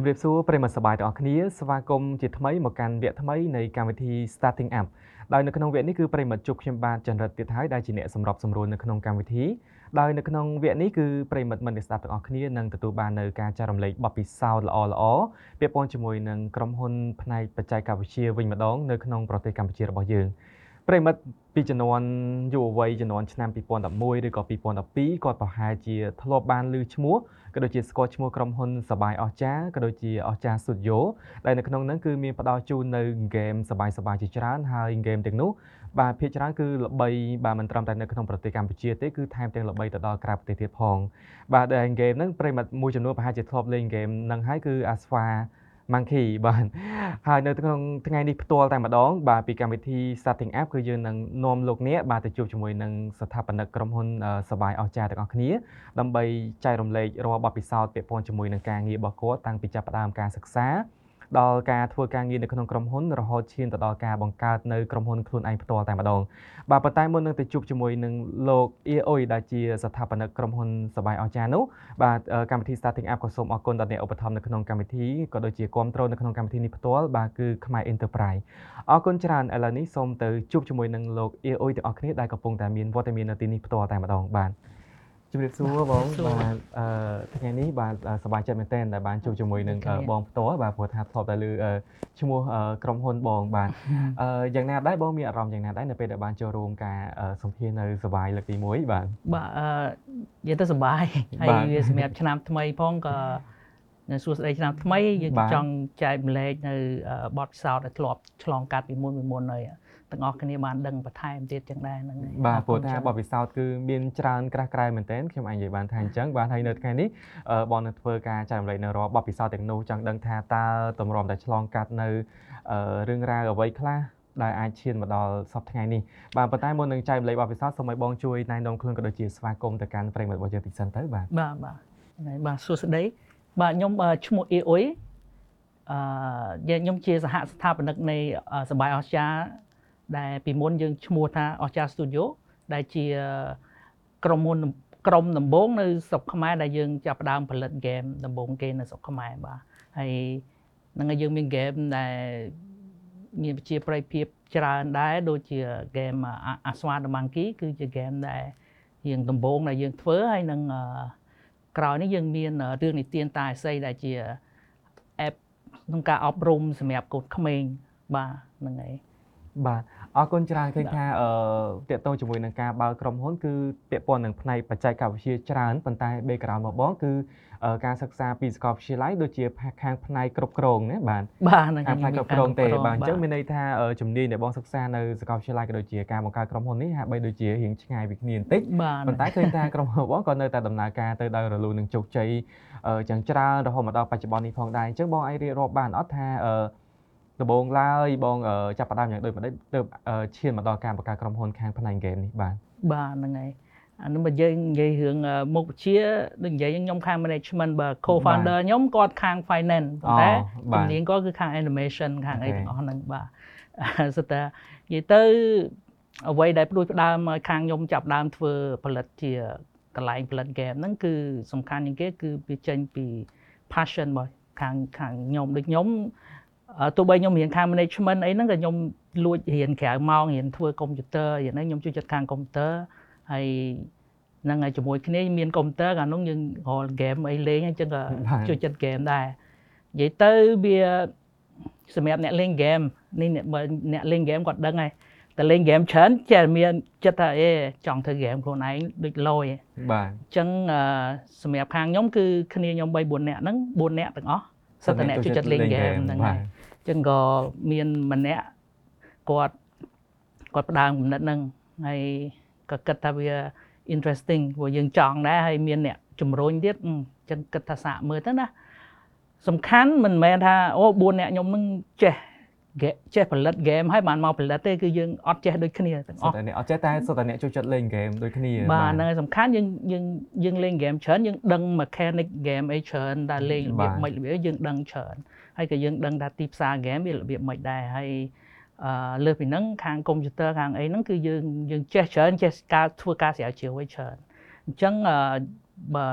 ជំរាបសួរប្រិមត្តសប្បាយទាំងអស់គ្នាស្វាគមន៍ជាថ្មីមកកាន់វគ្គថ្មីនៃកម្មវិធី Starting Up ដោយនៅក្នុងវគ្គនេះគឺប្រិមត្តជួបខ្ញុំបាទចន្ទរិទ្ធទៀតហើយដែលជាអ្នកសម្របសម្រួលនៅក្នុងកម្មវិធីដោយនៅក្នុងវគ្គនេះគឺប្រិមត្តមិត្តអ្នកស្ដាប់ទាំងអស់គ្នានឹងទទួលបាននៅការចែករំលែកបទពិសោធន៍ល្អៗពាក់ព័ន្ធជាមួយនឹងក្រុមហ៊ុនផ្នែកបច្ចេកវិទ្យាវិញម្ដងនៅក្នុងប្រទេសកម្ពុជារបស់យើងប្រិមិត្តពីជំនាន់យុវវ័យជំនាន់ឆ្នាំ2011ឬក៏2012គាត់ប្រហែលជាធ្លាប់បានឮឈ្មោះ ក៏ដូចជាស្គាល់ឈ្មោះក្រុមហ៊ុនសបាយអស្ចារ្យក៏ដូចជាអស្ចារ្ទូឌីយ Studio ដែលនៅក្នុងហ្នឹងគឺមានផ្ដល់ជូននៅហ្គេមសបាយសបាយជាច្រើនហើយហ្គេមទាំងនោះបាទភាគច្រើនគឺល្បីបាទមិនត្រឹមតែនៅក្នុងប្រទេសកម្ពុជាទេគឺថែមទាំងល្បីទៅដល់ក្រៅប្រទេសទៀតផងបាទដែលហ្គេមហ្នឹងប្រិយមិត្តមួយចំនួនប្រហែលជាធ្លាប់លេងហ្គេមហ្នឹងហើយគឺ Asva Monkey បាទហើយនៅក្នុងថ្ងៃនេះផ្ទាល់តែម្ដង បាទពីកម្មវិធី Starting Up គឺយើងនឹងនាំលោកអ្នកបាទទៅជួបជាមួយនឹងស្ថាបនិកក្រុមហ៊ុនសបាយអស្ចារទាំងអស់គ្នាដើម្បីចែករំលែករាល់បទពិសោធន៍ពាក់ព័ន្ធជាមួយនឹងការងាររបស់គាត់តាំងពីចាប់ផ្ដើមការសិក្សា ដល់ការធ្វើការងារនៅក្នុងក្រុមហ៊ុនរហូតឈានទៅដល់ការបង្កើតនៅក្រុមហ៊ុនខ្លួនឯងផ្ទាល់តែម្ដងបាទប៉ុន្តែមុននឹងទៅជួបជាមួយនឹងលោកអ៊ីអ៊ុយដែលជាស្ថាបនិកក្រុមហ៊ុនសបាយអស្ចារ្យនោះបាទកម្មវិធី Starting Up ក៏សូមអរគុណដល់អ្នកឧបត្ថម្ភនៅក្នុងកម្មវិធីក៏ដូចជាគ្រប់គ្រងនៅក្នុងកម្មវិធីនេះផ្ទាល់បាទគឺខ្មែរ Enterprise អរគុណច្រើនឥឡូវនេះសូមទៅជួបជាមួយនឹងលោកអ៊ីអ៊ុយទាំងអស់គ្នាដែលកំពុងតែមានវត្តមាននៅទីនេះផ្ទាល់តែម្ដងបាទ ជំរាបសួរបងបាទអឺថ្ងៃនេះបាទសប្បាយចិត្តមែនទែនដែលបានជួបជាមួយនឹងបងផ្ទាល់បាទព្រោះថាធ្លាប់តែលើឈ្មោះក្រុមហ៊ុនបងបាទអឺយ៉ាងណាដែរបងមានអារម្មណ៍យ៉ាងណាដែរនៅពេលដែលបានចូលរួមការសម្ភាសនៅសប្បាយលើកទី1បាទបាទអឺនិយាយទៅសប្បាយហើយវាសម្រាប់ឆ្នាំថ្មីផងក៏នៅសួស្តីឆ្នាំថ្មីយើងចង់ចែកម្លែកនៅបទពិសោធន៍ដែលធ្លាប់ឆ្លងកាត់ពីមុនពីមុនហើយ ទាំងអស់គ្នាបានដឹងបន្ថែមទៀតចឹងដែរហ្នឹងហើយបាទព្រោះថាបទពិសោធន៍គឺមានច្រើនក្រាស់ក្រែមែនទែនខ្ញុំអាចនិយាយបានថាអញ្ចឹងបាទហើយនៅថ្ងៃនេះបងនឹងធ្វើការចែករំលែកនៅរាល់បទពិសោធន៍ទាំងនោះចង់ដឹងថាតើតម្រាំតែឆ្លងកាត់នៅរឿងរ៉ាវអ្វីខ្លះដែលអាចឈានមកដល់សប្តាហ៍ថ្ងៃនេះបាទប៉ុន្តែមុននឹងចែករំលែកបទពិសោធន៍សូមឲ្យបងជួយណែនាំខ្លួនក៏ដូចជាស្វាគមន៍ទៅកាន់ប្រិយមិត្តរបស់យើងតិចសិនទៅបាទបាទបាទបាទសួស្តីបាទខ្ញុំឈ្មោះអ៊ីអ៊ុយអឺខ្ញុំជាសហស្ថាបនិកនៃសបាយអស្ចារ ដែលពីមុនយើងឈ្មោះថាអស្ចារ Studio ដែលជាក្រុមហ៊ុនក្រុមដំបូងនៅស្រុកខ្មែរដែលយើងចាប់ផ្ដើមផលិតហ្គេមដំបូងគេនៅស្រុកខ្មែរបាទហើយនឹងហើយយើងមានហ្គេមដែលមានប្រជាប្រិយភាពច្រើនដែរដូចជាហ្គេមអាស្វាដម៉ាងគីគឺជាហ្គេមដែលយើងដំបូងដែលយើងធ្វើហើយនឹងក្រោយនេះយើងមានរឿងនិទានតាអស័យដែលជា app ក្នុងការអប់រំសម្រាប់កូនក្មេងបាទហ្នឹងហើយបាទ អរគុណច្រើនឃើញថាអឺតកតងជាមួយនឹងការបើកក្រុមហ៊ុនគឺពាក់ព័ន្ធនឹងផ្នែកបច្ចេកវិទ្យាច្រើនប៉ុន្តែ background របស់បងគឺការសិក្សាពីសាកលវិទ្យាល័យដូចជាខាងផ្នែកគ្រប់គ្រងណាបាទបាទខាងផ្នែកគ្រប់គ្រងទេបាទអញ្ចឹងមានន័យថាជំនាញដែលបងសិក្សានៅសាកលវិទ្យាល័យក៏ដូចជាការបង្កើតក្រុមហ៊ុននេះហាក់បីដូចជារៀងឆ្ងាយពីគ្នាបន្តិចប៉ុន្តែឃើញថាក្រុមហ៊ុនបងក៏នៅតែដំណើរការទៅដោយរលូននឹងជោគជ័យយ៉ាងច្រើនរហូតមកដល់បច្ចុប្បន្ននេះផងដែរអញ្ចឹងបងអាចរៀបរាប់បានអត់ថា ដំបូងឡើយបងចាប់ផ្ដើមយ៉ាងដូចម្ដេចទើបឈានមកដល់ការបង្កើតក្រុមហ៊ុនខាងផ្នែកហ្គេមនេះបាទបាទហ្នឹងហើយអានោះបើយើងនិយាយរឿងមុខវិជ្ជាដូចនិយាយខ្ញុំខាង management បើ co-founder ខ្ញុំគាត់ខាង finance ប៉ុន្តែជំនាញគាត់គឺខាង animation ខាងអីទាំងអស់ហ្នឹងបាទសិតតែនិយាយទៅអ្វីដែលព្រួយផ្ដើមខាងខ្ញុំចាប់ដើមធ្វើផលិតជាកន្លែងផលិត game ហ្នឹងគឺសំខាន់ជាងគេគឺវាចេញពី passion របស់ខាងខាងខ្ញុំដូចខ្ញុំ ទោះបីខ្ញុំរៀនខាង management អីហ្នឹងក៏ខ្ញុំលួចរៀនក្រៅម៉ោងរៀនធ្វើកុំព្យូទ័ររៀនហ្នឹងខ្ញុំជួយចិត្តខាងកុំព្យូទ័រហើយហ្នឹងហើយជាមួយគ្នាមានកុំព្យូទ័រកាលនោះយើងរកហ្គេមអីលេងអញ្ចឹងក៏ជួយចិត្តហ្គេមដែរនិយាយទៅវាសម្រាប់អ្នកលេងហ្គេមនេះអ្នកលេងហ្គេមគាត់ដឹងហើយតែលេងហ្គេមច្រើនចេះមានចិត្តថាអេចង់ធ្វើហ្គេមខ្លួនឯងដូចលយបាទអញ្ចឹងសម្រាប់ខាងខ្ញុំគឺគ្នាខ្ញុំ3 4នាក់ហ្នឹង4នាក់ទាំងអស់សិតតែអ្នកជួយចិត្តលេងហ្គេមហ្នឹងហើយ ចឹងក៏មានម្នាក់គាត់គាត់ផ្ដើមគំនិតហ្នឹងហើយក៏គិតថាវា interesting ព្រោះយើងចង់ដែរហើយមានអ្នកជំរុញទៀតចឹងគិតថាសាកមើលទៅណាសំខាន់មិនមែនថាអូ4អ្នកខ្ញុំនឹងចេះ ចេះផលិតហ្គេមហើយបានមកផលិតទេគឺយើងអត់ចេះដូចគ្នាទាំងអស់តែអ្នកអត់ចេះតែសុទ្ធតែអ្នកចូលចិត្តលេងហ្គេមដូចគ្នាបាទហ្នឹងហើយសំខាន់យើងយើងយើងលេងហ្គេមច្រើនយើងដឹង mechanic game អីច្រើនដែលលេងរបៀបម៉េចរបៀបយើងដឹងច្រើនហើយក៏យើងដឹងថាទីផ្សារហ្គេមវារបៀបម៉េចដែរហើយអឺលើសពីហ្នឹងខាងកុំព្យូទ័រខាងអីហ្នឹងគឺយើងយើងចេះច្រើនចេះការធ្វើការស្រាវជ្រាវឲ្យច្រើនអញ្ចឹងបើ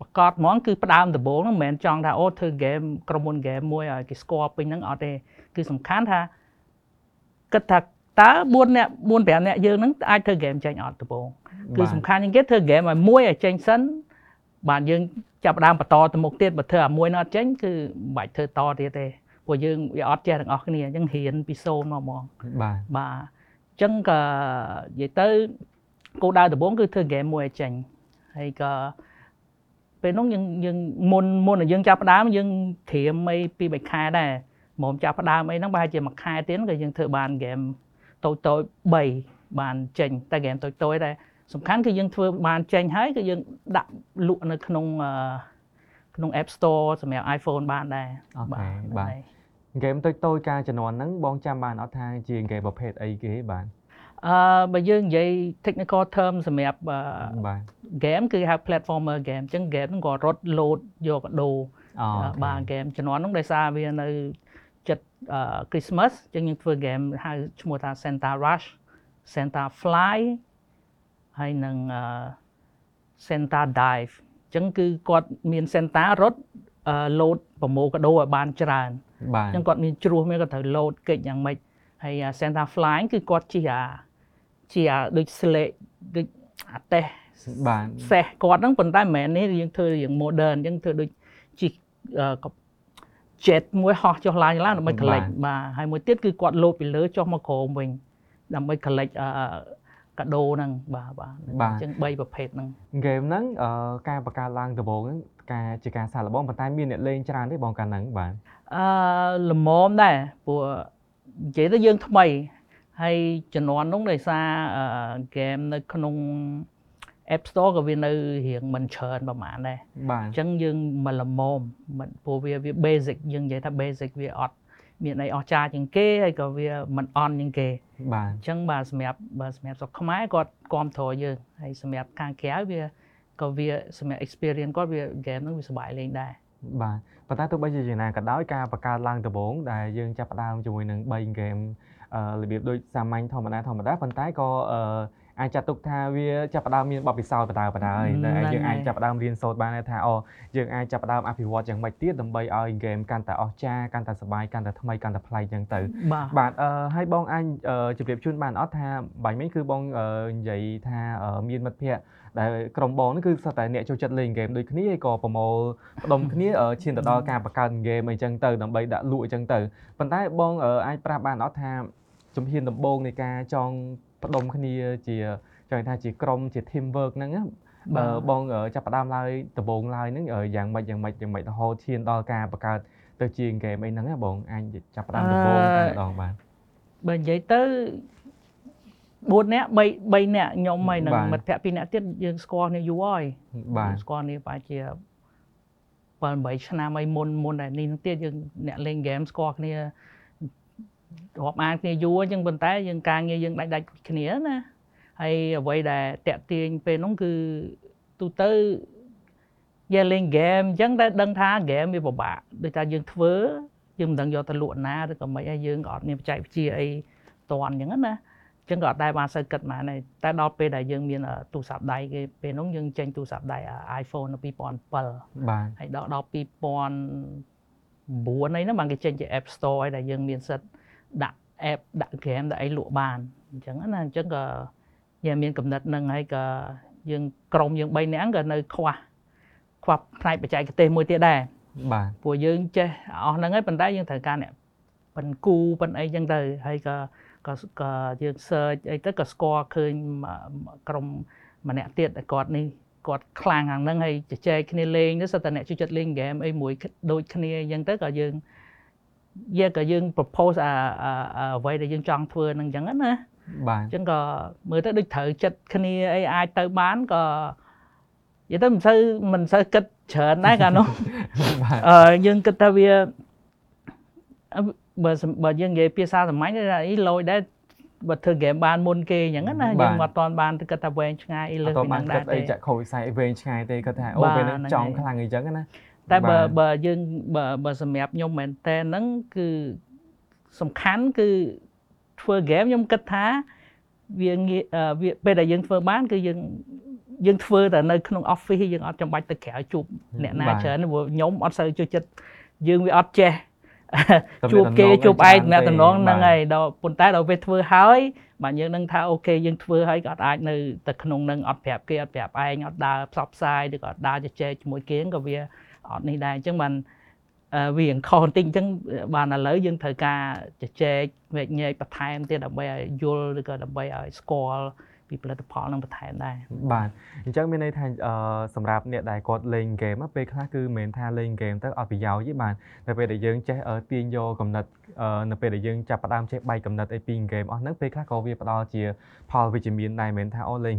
ប្រកាសហ្មងគឺផ្ដើមដំបូងហ្នឹងមិនមែនចង់ថាអូធ្វើហ្គេមក្រុមហ៊ុនហ្គេមមួយឲ្យគេស្គាល់ពេញហ្នឹងអត់ទេ គឺសំខាន់ថាគិតថាតើ4អ្នក4 5អ្នកយើងហ្នឹងអាចធ្វើហ្គេមចេញអត់ដំបូងគឺសំខាន់ជាងគេធ្វើហ្គេមឲ្យមួយឲ្យចេញសិនបាទយើងចាប់ផ្ដើមបន្តទៅមុខទៀតបើធ្វើឲ្យមួយនោះអត់ចេញគឺមិនបាច់ធ្វើតទៀតទេព្រោះយើងវាអត់ចេះទាំងអស់គ្នាអញ្ចឹងរៀនពីសូន្យមកហ្មងបាទបាទអញ្ចឹងក៏និយាយទៅគោលដៅដំបូងគឺធ្វើហ្គេមមួយឲ្យចេញហើយក៏ពេលនោះយើងយើងមុនមុនយើងចាប់ផ្ដើមយើងត្រៀមអីពី3ខែដែរ មុំចាប់ផ្ដើមអីហ្នឹងប្រហែលជាមួយខែទៀតក៏យើងធ្វើបានហ្គេមតូចតូច3បានចេញតែហ្គេមតូចតូចដែរសំខាន់គឺយើងធ្វើបានចេញហើយគឺយើងដាក់លក់នៅក្នុងក្នុង App Store សម្រាប់ iPhone បានដែរអូខេបាទហ្គេមតូចតូចការជំនាន់ហ្នឹងបងចាំបានអត់ថាជាហ្គេមប្រភេទអីគេបាទអឺបើយើងនិយាយ technical term សម្រាប់បាទ game គឺហៅ platformer game អញ្ចឹង game ហ្នឹងក៏រត់ load យកកដោបាទ game ជំនាន់ហ្នឹងដោយសារវានៅចិត្ត Christmas អញ្ចឹងយើងធ្វើ game ហៅឈ្មោះថា Santa Rush Santa Fly ហើយនឹង Santa Dive អញ្ចឹងគឺគាត់មាន Santa រត់ load ប្រមូលកដោឲ្យបានច្រើនបាទអញ្ចឹងគាត់មានជ្រោះមានគាត់ត្រូវ load កិច្ចយ៉ាងម៉េចហើយ Santa Fly គឺគាត់ជិះអាជាដូចស្លេកដូចអាតេះបាទសេះគាត់ហ្នឹងប៉ុន្តែមិនមែននេះយើងធ្វើរៀង modern អញ្ចឹងធ្វើដូចជិះ jet មួយហោះចុះឡើងឡើងដើម្បី collect បាទហើយមួយទៀតគឺគាត់លោតពីលើចុះមកក្រោមវិញដើម្បី collect កាដូហ្នឹងបាទបាទអញ្ចឹង3ប្រភេទហ្នឹងហ្គេមហ្នឹងការបង្កើតឡើងដំបូងហ្នឹងការជាការសាកល្បងប៉ុន្តែមានអ្នកលេងច្រើនទេបងកាលហ្នឹងបាទអឺល្មមដែរព្រោះនិយាយទៅយើងថ្មីហើយជំនាន់នោះដោយសារហ្គេមនៅក្នុង App Store ក៏វានៅរៀងមិនច្រើនប្រហែលដែរបាទអញ្ចឹងយើងមិនល្មមមិនព្រោះវាវា basic យើងនិយាយថា basic វាអត់មានអីអស្ចារ្យជាងគេហើយក៏វាមិនអន់ជាងគេបាទអញ្ចឹងបាទសម្រាប់បាទសម្រាប់ស្រុកខ្មែរគាត់គ្រប់គ្រងយើងហើយសម្រាប់ខាងក្រៅវាក៏វាសម្រាប់ experience គាត់វា game ហ្នឹងវាសប្បាយលេងដែរបាទប៉ុន្តែទោះបីជាយ៉ាងណាក៏ដោយការបង្កើតឡើងដំបូងដែលយើងចាប់ផ្ដើមជាមួយនឹង3 game របៀបដូចសាមញ្ញធម្មតាធម្មតាប៉ុន្តែក៏អា ចចាត់ទុកថាវាចាប់ផ្ដើមមានបទពិសោធន៍បដាបដាហើយតែយើងអាចចាប់ផ្ដើមរៀនសូត្របានថាអូយើងអាចចាប់ផ្ដើមអភិវឌ្ឍយ៉ាងម៉េចទៀតដើម្បីឲ្យហ្គេមកាន់តែអស្ចារ្យកាន់តែសប្បាយកាន់តែថ្មីកាន់តែប្លែកចឹងទៅបាទអឺហើយបងអាចជម្រាបជូនបានអត់ថាបាញ់មិញគឺបងនិយាយថាមានមិត្តភ័ក្តិដែលក្រុមបងនេះគឺសុទ្ធតែអ្នកចូលចិត្តលេងហ្គេមដូចគ្នាហើយក៏ប្រមូលផ្ដុំគ្នាឈានទៅដល់ការបង្កើតហ្គេមអីចឹងទៅដើម្បីដាក់លក់អីចឹងទៅប៉ុន្តែបងអាចប្រាប់បានអត់ថាជំហានដំបូងនៃការចង ផ្ដុំគ្នាជាចង់ថាជាក្រុមជា team work ហ្នឹងបើបងចាប់ផ្ដើមឡើយដំបូងឡើយហ្នឹងយ៉ាងម៉េចយ៉ាងម៉េចយ៉ាងម៉េចរហូតឈានដល់ការបង្កើតទៅជាហ្គេមអីហ្នឹងបងអាចចាប់ផ្ដើមដំបូងតែម្ដងបាទបើនិយាយទៅ4នាក់3 3នាក់ខ្ញុំហើយនឹងមិត្តភក្តិ2នាក់ទៀតយើងស្គាល់គ្នាយូរហើយបាទស្គាល់គ្នាប្រហែលជា7 8ឆ្នាំហើយមុនមុនតែនេះទៀតយើងអ្នកលេងហ្គេមស្គាល់គ្នា រាប់អានគ្នាយូរអញ្ចឹងប៉ុន្តែយើងការងារយើងដាច់ដាច់គ្នាណាហើយអ្វីដែលតាក់ទាញពេលនោះគឺទូទៅយើងលេងហ្គេមអញ្ចឹងតែដឹងថាហ្គេមវាពិបាកដូចថាយើងធ្វើយើងមិនដឹងយកទៅលក់ណាឬក៏មិនហើយយើងក៏អត់មានបច្ចេកវិទ្យាអីតន់អញ្ចឹងណាចឹងក៏អត់ដែរបានសូវគិតមកដែរតែដល់ពេលដែលយើងមានទូរស័ព្ទដៃគេពេលនោះយើងចេញទូរស័ព្ទដៃ iPhone នៅ2007បាទហើយដល់ដល់2009អីហ្នឹងបានគេចេញជា App Store ឲ្យដែលយើងមានសិទ្ធិ ដាក់ app ដាក់ game ដាក់អីលក់បានអញ្ចឹងណាអញ្ចឹងក៏យើងមានកំណត់នឹងហើយក៏យើងក្រុមយើង3នាក់ក៏នៅខ្វះខ្វះផ្នែកបច្ចេកទេសមួយទៀតដែរបាទព្រោះយើងចេះអស់ហ្នឹងហើយប៉ុន្តែយើងត្រូវការអ្នកប៉ិនគូប៉ិនអីចឹងទៅហើយក៏ក៏ក៏យើង search អីទៅក៏ស្គាល់ឃើញក្រុមម្នាក់ទៀតគាត់នេះគាត់ខ្លាំងខាងហ្នឹងហើយជជែកគ្នាលេងទៅសិតតែអ្នកជួយចិត្តលេងហ្គេមអីមួយដូចគ្នាអញ្ចឹងទៅក៏យើង យើងក៏យើង propose អាអ្វីដែលយើងចង់ធ្វើនឹងអញ្ចឹងណាបាទអញ្ចឹងក៏មើលទៅដូចត្រូវចិត្តគ្នាអីអាចទៅបានក៏និយាយទៅមិនសូវមិនសូវគិតច្រើនដែរកាលនោះអឺយើងគិតថាវាបើបើយើងនិយាយភាសាសាមញ្ញថាអីលយដែរបើធ្វើហ្គេមបានមុនគេអញ្ចឹងណាយើងមិនតាន់បានគិតថាវែងឆ្ងាយអីលើពីហ្នឹងដែរទេអីចាក់ខូចវិស័យវែងឆ្ងាយទេគាត់ថាអូពេលហ្នឹងចង់ខ្លាំងអីចឹងណា តែបើបើយើងបើបើសម្រាប់ខ្ញុំមែនតើហ្នឹងគឺសំខាន់គឺធ្វើ game ខ្ញុំគិតថាវាងាយវាពេលដែលយើងធ្វើបានគឺយើងយើងធ្វើតែនៅក្នុង office យើងអត់ចាំបាច់ទៅក្រៅជួបអ្នកណាច្រើនព្រោះខ្ញុំអត់សូវចូលចិត្តយើងវាអត់ចេះជួបគេជួបឯងអ្នកតំណងហ្នឹងហើយដល់ប៉ុន្តែដល់ពេលធ្វើហើយបាទយើងនឹងថាអូខេយើងធ្វើហើយក៏អាចនៅតែក្នុងនឹងអត់ប្រាប់គេអត់ប្រាប់ឯងអត់ដើរផ្សព្វផ្សាយឬក៏អត់ដើរជជែកជាមួយគេក៏វា អត់នេះដែរអញ្ចឹងបានវារៀងខុសបន្តិចអញ្ចឹងបានឥឡូវយើងត្រូវការជជែកវែកញែកបន្ថែមទៀតដើម្បីឲ្យយល់ឬក៏ដើម្បីឲ្យស្គាល់ ពីផលិតផលនឹងបន្ថែមដែរបាទអញ្ចឹងមានន័យថាសម្រាប់អ្នកដែលគាត់លេងហ្គេមពេលខ្លះគឺមិនមែនថាលេងហ្គេមទៅអត់ប្រយោជន៍ទេបាទតែពេលដែលយើងចេះទាញយកកំណត់នៅពេលដែលយើងចាប់ផ្ដើមចេះបែកកំណត់អីពីហ្គេមអស់ហ្នឹងពេលខ្លះក៏វាផ្ដល់ជាផលវិជ្ជមានដែរមិនមែនថាអូលេង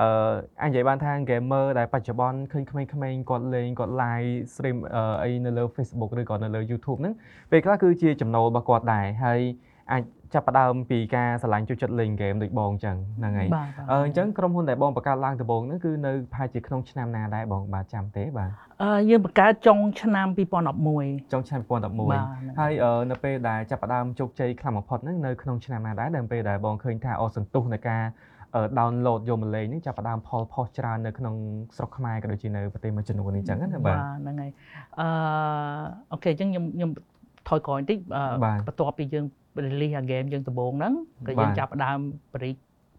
អឺអញនិយាយបានថា gamer ដែលបច្ចុប្បន្នឃើញក្មេងៗគាត់លេងគាត់ live stream អីនៅលើ Facebook ឬក៏នៅលើ YouTube ហ្នឹងពេលខ្លះគឺជាចំណូលរបស់គាត់ដែរហើយ អាចចាប់ផ្ដើមពីការឆ្លាញ់ជួយចិត្តលេងហ្គេមដូចបងអញ្ចឹងហ្នឹងហើយអឺអញ្ចឹងក្រុមហ៊ុនដែលបងបង្កើតឡើងដំបូងហ្នឹងគឺនៅប្រហែលជាក្នុងឆ្នាំណាដែរបងបាទចាំទេបាទអឺយើងបង្កើតចុងឆ្នាំ2011ចុងឆ្នាំ2011ហើយនៅពេលដែលចាប់ផ្ដើមជោគជ័យខ្លាំងបំផុតហ្នឹងនៅក្នុងឆ្នាំណាដែរដែលពេលដែលបងឃើញថាអូសន្ទុះនៃការ download យកមកលេងនេះចាប់ផ្ដើមផលផុសច្រើននៅក្នុងស្រុកខ្មែរក៏ដូចជានៅប្រទេសមួយចំនួននេះអញ្ចឹងណាបាទហ្នឹងហើយអឺអូខេអញ្ចឹងខ្ញុំខ្ញុំថយក្រោយបន្តិចបន្ទាប់ពីយើង release អា game យើងដំបូងហ្នឹងក៏យើងចាប់ផ្ដើមបរិយ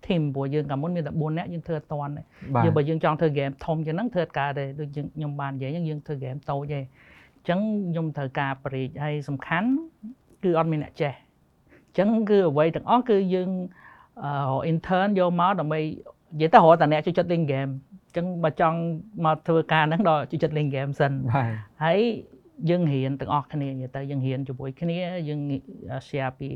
team ព្រោះយើងកាលមុនមានតែ4នាក់យើងធ្វើអត់តាន់យើងបើយើងចង់ធ្វើ game ធំជាងហ្នឹងធ្វើអត់កើតទេដូចខ្ញុំបាននិយាយហ្នឹងយើងធ្វើ game តូចទេអញ្ចឹងខ្ញុំត្រូវការបរិយហើយសំខាន់គឺអត់មានអ្នកចេះអញ្ចឹងគឺអ្វីទាំងអស់គឺយើងរក intern យកមកដើម្បីនិយាយទៅរកតែអ្នកជួយចិត្តលេង game អញ្ចឹងបើចង់មកធ្វើការហ្នឹងដល់ជួយចិត្តលេង game សិនហើយ យើងរៀនទាំងអស់គ្នានិយាយទៅយើងរៀនជាមួយគ្នាយើង share ពី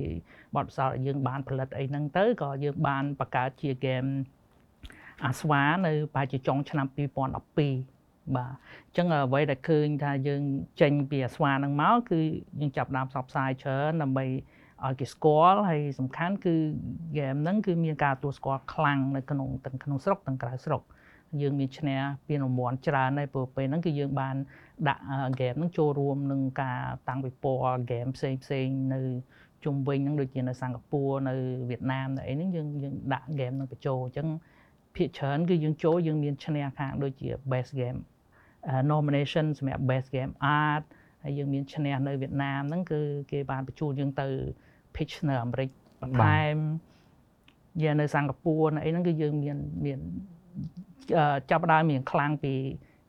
បទពិសោធន៍យើងបានផលិតអីហ្នឹងទៅក៏យើងបានបង្កើតជា game អាស្វានៅប្រហែលជាចុងឆ្នាំ2012បាទអញ្ចឹងអ្វីដែលឃើញថាយើងចេញពីអាស្វាហ្នឹងមកគឺយើងចាប់ដើមផ្សព្វផ្សាយច្រើនដើម្បីឲ្យគេស្គាល់ហើយសំខាន់គឺ game ហ្នឹងគឺមានការទទួលស្គាល់ខ្លាំងនៅក្នុងទាំងក្នុងស្រុកទាំងក្រៅស្រុកយើងមានឈ្នះពានរង្វាន់ច្រើនហើយព្រោះពេលហ្នឹងគឺយើងបាន ដាក់ហ្គេមហ្នឹងចូលរួមនឹងការតាំងពិព័រណ៍ហ្គេមផ្សេងផ្សេងនៅជុំវិញហ្នឹងដូចជានៅសិង្ហបុរីនៅវៀតណាមនៅអីហ្នឹងយើងយើងដាក់ហ្គេមហ្នឹងបញ្ចូលអញ្ចឹងភាគច្រើនគឺយើងចូលយើងមានឈ្នះខាងដូចជា best game nomination សម្រាប់ best game art ហើយយើងមានឈ្នះនៅវៀតណាមហ្នឹងគឺគេបានបញ្ជូនយើងទៅ pitch នៅអាមេរិកបន្ថែមយានៅសិង្ហបុរីនៅអីហ្នឹងគឺយើងមានមានចាប់ដើមមានខ្លាំងពី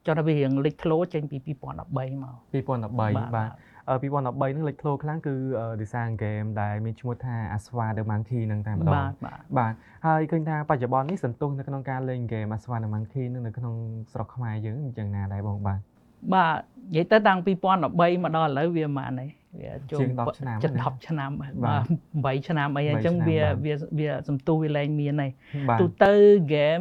ចុះទៅវារៀងលេចធ្លោចេញពី2013មក2013បាទ2013នឹងលេចធ្លោខ្លាំងគឺ design game ដែលមានឈ្មោះថា Aswa the Monkey នឹងតែម្ដងបាទបាទហើយឃើញថាបច្ចុប្បន្ននេះសន្ទុះនៅក្នុងការលេង game Aswa the Monkey នឹងនៅក្នុងស្រុកខ្មែរយើងអញ្ចឹងណាដែរបងបាទបាទនិយាយទៅតាំង2013មកដល់ឥឡូវវាប៉ុន្មានហើយវា ចូល10ឆ្នាំជិត10ឆ្នាំបាទ8ឆ្នាំអីអញ្ចឹងវាវាវាសំទុះវាលែងមានហើយទូទៅហ្គេម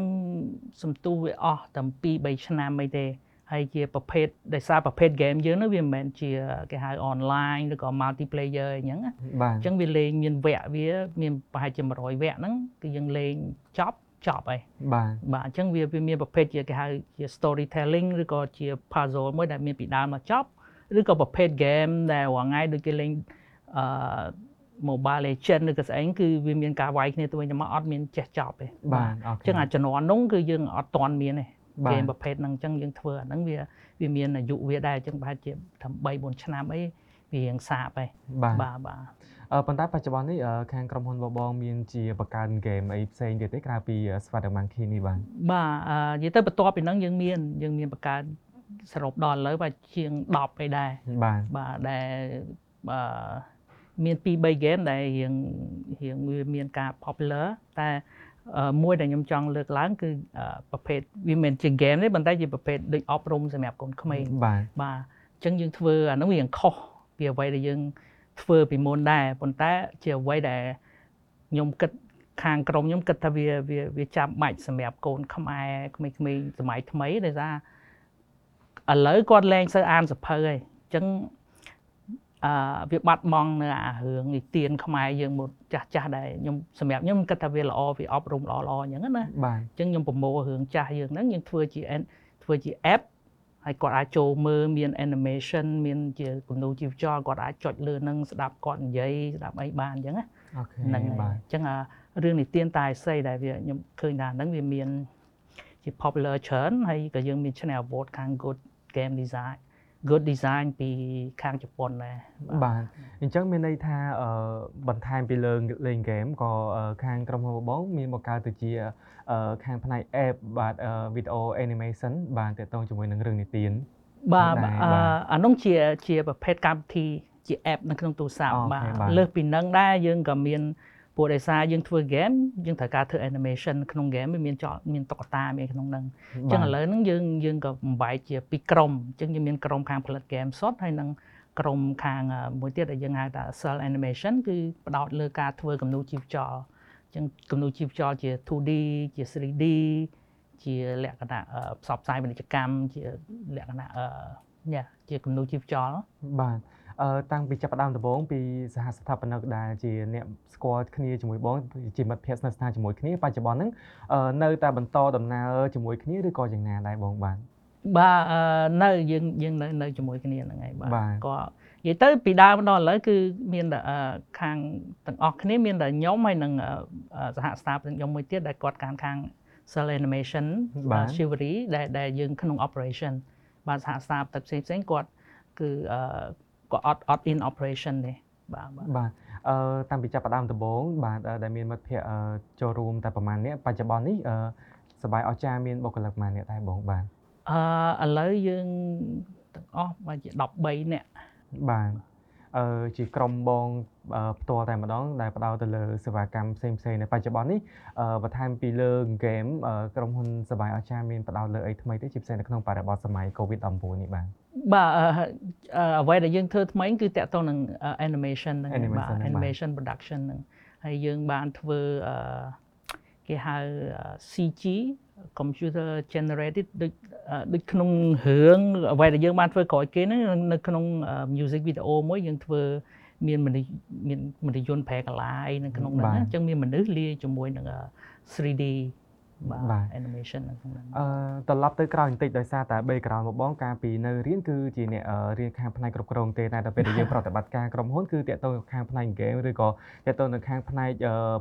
សំទុះវាអស់តែ2 3ឆ្នាំអីទេហើយជាប្រភេទដោយសារប្រភេទ game យើងនោះវាមិនមែនជាគេហៅ online ឬក៏ multiplayer អញ្ចឹងអញ្ចឹងវាលេងមានវគ្គវាមានប្រហែលជា100វគ្គហ្នឹងគឺយើងលេងចប់ចប់ហើយបាទបាទអញ្ចឹងវាវាមានប្រភេទជាគេហៅជា storytelling ឬក៏ជា puzzle មួយដែលមានពីដើមមកចប់ ឬក៏ប្រភេទ game ដែលរាល់ថ្ងៃដូចគេលេងអឺ Mobile Legend ឬក៏ស្អីគឺវាមានការវាយគ្នាទៅវិញទៅមកអត់មានចេះចប់ទេបាទអញ្ចឹងអាជំនាន់នោះគឺយើងអត់ទាន់មានទេហ្គេមប្រភេទហ្នឹងអញ្ចឹងយើងធ្វើអាហ្នឹងវាវាមានអាយុវាដែរអញ្ចឹងប្រហែលជា3 4ឆ្នាំអីវារៀងសាបហើយបាទបាទអឺប៉ុន្តែបច្ចុប្បន្ននេះខាងក្រុមហ៊ុនបបងមានជាបង្កើនហ្គេមអីផ្សេងទៀតទេក្រៅពី Spider Monkey នេះបាទបាទអឺនិយាយទៅបន្ទាប់ពីហ្នឹងយើងមានយើងមានបង្កើន សរុបដល់ឥឡូវបាទជាង10អីដែរបាទបាទដែលអឺមាន2 3 game ដែលរៀងរៀងវាមានការ popular តែមួយដែលខ្ញុំចង់លើកឡើងគឺប្រភេទវាមិនជា game ទេប៉ុន្តែជាប្រភេទដូចអប់រំសម្រាប់កូនក្មេងបាទបាទអញ្ចឹងយើងធ្វើអានោះវាខុសពីអ្វីដែលយើងធ្វើពីមុនដែរប៉ុន្តែជាអ្វីដែលខ្ញុំគិតខាងក្រុមខ្ញុំគិតថាវាវាវាចាំបាច់សម្រាប់កូនខ្មែរក្មេងៗសម័យថ្មីដោយសារ ឥឡូវគាត់លែងសូវអានសភៅហើយអញ្ចឹងអឺវាបាត់បង់នៅអារឿងនិទានខ្មែរយើងមកចាស់ចាស់ដែរខ្ញុំសម្រាប់ខ្ញុំគិតថាវាល្អវាអប់រំល្អល្អអញ្ចឹងណាបាទអញ្ចឹងខ្ញុំប្រមូលរឿងចាស់យើងហ្នឹងយើងធ្វើជាធ្វើជា app ហើយគាត់អាចចូលមើលមាន animation មានជាគំនូរជីវចលគាត់អាចចុចលើនឹងស្ដាប់គាត់និយាយស្ដាប់អីបានអញ្ចឹងណាអូខេហ្នឹងបាទអញ្ចឹងរឿងនិទានតែស័យដែលវាខ្ញុំឃើញថាហ្នឹងវាមានជាជា popular ច្រើនហើយក៏យើងមានឈ្នះ award ខាង good game design good design ពីខាងជប៉ុនដែរបាទអញ្ចឹងមានន័យថាអឺបន្ថែមពីលើលេងហ្គេមក៏ខាងក្រុមហ៊ុនបងមានបង្កើតទៅជាខាងផ្នែក app បាទ video animation បាទទាក់ទងជាមួយនឹងរឿងនិទានបាទអានោះជាជាប្រភេទកម្មវិធីជា app នៅក្នុងទូរស័ព្ទបាទលើសពីនឹងដែរយើងក៏មាន ព្រោះដោយសារយើងធ្វើ game យើងត្រូវការធ្វើ animation ក្នុង game មានចលមានតុក្កតាមានក្នុងហ្នឹងអញ្ចឹងឥឡូវហ្នឹងយើងយើងក៏បំបែកជាពីរក្រុមអញ្ចឹងយើងមានក្រុមខាងផលិត game សុទ្ធហើយនឹងក្រុមខាងមួយទៀតដែលយើងហៅថា cell animation គឺផ្ដោតលើការធ្វើគំនូរជីវចលអញ្ចឹងគំនូរជីវចលជា 2D ជា 3D ជាលក្ខណៈផ្សព្វផ្សាយពាណិជ្ជកម្មជាលក្ខណៈអឺជាគំនូរជីវចលបាទអឺ តាំងពីចាប់ផ្ដើមដំបូងពីសហស្ថាបនិកដែលជាអ្នកស្គាល់គ្នាជាមួយបងជាមិត្តភ័ក្តិស្និទ្ធស្នាលជាមួយគ្នាបច្ចុប្បន្នហ្នឹងនៅតែបន្តដំណើរជាមួយគ្នាឬក៏យ៉ាងណាដែរបងបាទបាទនៅយើងយើងនៅនៅជាមួយគ្នាហ្នឹងហើយបាទក៏និយាយទៅពីដើមដល់ឥឡូវគឺមានតែខាងទាំងអស់គ្នាមានតែខ្ញុំហើយនឹងសហស្ថាបនិកខ្ញុំមួយទៀតដែលគាត់កាន់ខាង cell animation បាទ chivalry ដែលដែលយើងក្នុង operation បាទសហស្ថាបនិកផ្សេងផ្សេងគាត់គឺ ក៏អត់អត់ in operation ទេបាទបាទអឺតាំងពីចាប់ផ្ដើមដំបូងបាទដែលមានមិត្តភ័ក្តិចូលរួមតែប្រហែលនេះបច្ចុប្បន្ននេះអឺសបាយអស្ចារមានបុគ្គលិកប្រហែលនេះដែរបងបាទអឺឥឡូវយើងទាំងអស់បើជា13នាក់បាទអឺជាក្រុមបងផ្ទាល់តែម្ដងដែលផ្ដោតទៅលើសេវាកម្មផ្សេងផ្សេងនៅបច្ចុប្បន្ននេះបន្ថែមពីលើហ្គេមក្រុមហ៊ុនសបាយអស្ចារមានផ្ដោតលើអីថ្មីទេជាពិសេសនៅក្នុងបរិបទសម័យ COVID-19 នេះបាទ បាទអ្វីដែលយើងធ្វើថ្មីគឺតាក់ទងនឹង animation ហ្នឹងបាទ animation production ហ្នឹងហើយយើងបានធ្វើគេហៅ CG computer generated ដូចដូចក្នុងរឿងអ្វីដែលយើងបានធ្វើក្រោយគេហ្នឹងនៅក្នុង music video មួយយើងធ្វើមានមនុស្សមានមនុស្សយន្តប្រែកលាយនៅក្នុងហ្នឹងអញ្ចឹងមានមនុស្សលាយជាមួយនឹង 3D បាទ animation នៅក្នុងហ្នឹងអឺត្រឡប់ទៅក្រោយបន្តិចដោយសារតែ background មកបងកាលពីនៅរៀនគឺជាអ្នករៀនខាងផ្នែកគ្រប់គ្រងទេតែដល់ពេលដែលយើងប្រតិបត្តិការក្រុមហ៊ុនគឺតាក់ទងខាងផ្នែក game ឬក៏តាក់ទងនៅខាងផ្នែក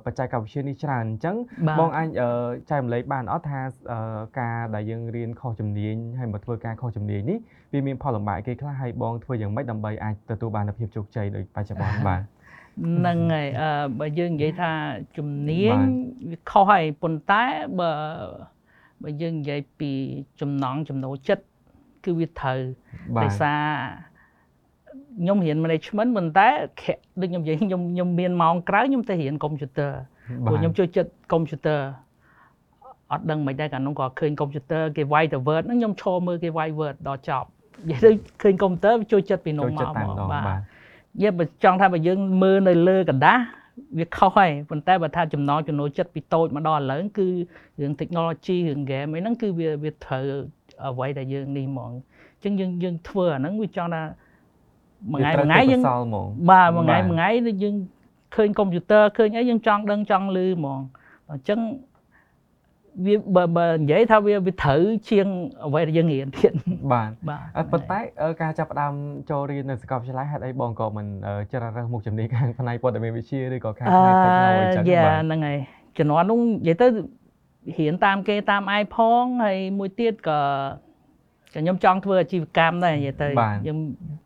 បច្ចេកវិទ្យានេះច្រើនអញ្ចឹងបងអាចចែករំលែកបានអត់ថាការដែលយើងរៀនខុសជំនាញហើយមកធ្វើការខុសជំនាញនេះវាមានផលលំបាកគេខ្លះហើយបងធ្វើយ៉ាងម៉េចដើម្បីអាចទទួលបានភាពជោគជ័យដូចបច្ចុប្បន្នបាទ ហ្នឹងហើយអឺបើយើងនិយាយថាជំនាញវាខុសហើយប៉ុន្តែបើបើយើងនិយាយពីចំណងចំណូលចិត្តគឺវាត្រូវដោយសារខ្ញុំរៀន management ប៉ុន្តែដូចខ្ញុំនិយាយខ្ញុំខ្ញុំមានម៉ោងក្រៅខ្ញុំទៅរៀនកុំព្យូទ័រព្រោះខ្ញុំចូលចិត្តកុំព្យូទ័រអត់ដឹងមិនដែរកាលនោះក៏ឃើញកុំព្យូទ័រគេវាយទៅ Word ហ្នឹងខ្ញុំឈរមើលគេវាយ Word ដល់ចប់និយាយទៅឃើញកុំព្យូទ័រចូលចិត្តពីនោះមកបាទ យើងចង់ថាបើយើងមើលនៅលើกระดาษវាខុសហើយប៉ុន្តែបើថាចំណងចំណូលចិត្តពីតូចមកដល់ឥឡូវគឺរឿង technology រឿង game អីហ្នឹងគឺវាវាត្រូវអ្វីដែលយើងនេះហ្មងអញ្ចឹងយើងយើងធ្វើអាហ្នឹងវាចង់ថាមួយថ្ងៃមួយថ្ងៃយើងបាទមួយថ្ងៃមួយថ្ងៃយើងឃើញកុំព្យូទ័រឃើញអីយើងចង់ដឹងចង់ឮហ្មងអញ្ចឹង វាបើបើនិយាយថាវាវាត្រូវជាងអ្វីដែលយើងរៀនទៀតបាទប៉ុន្តែការចាប់ផ្ដើមចូលរៀននៅសាកលវិទ្យាល័យហេតុអីបងក៏មិនជ្រើសរើសមុខជំនាញខាងផ្នែកព័ត៌មានវិទ្យាឬក៏ខាងផ្នែក technology អញ្ចឹងបាទហ្នឹងហើយជំនាន់នោះនិយាយទៅរៀនតាមគេតាមឯផងហើយមួយទៀតក៏ខ្ញុំចង់ធ្វើអាជីវកម្មដែរនិយាយទៅខ្ញុំ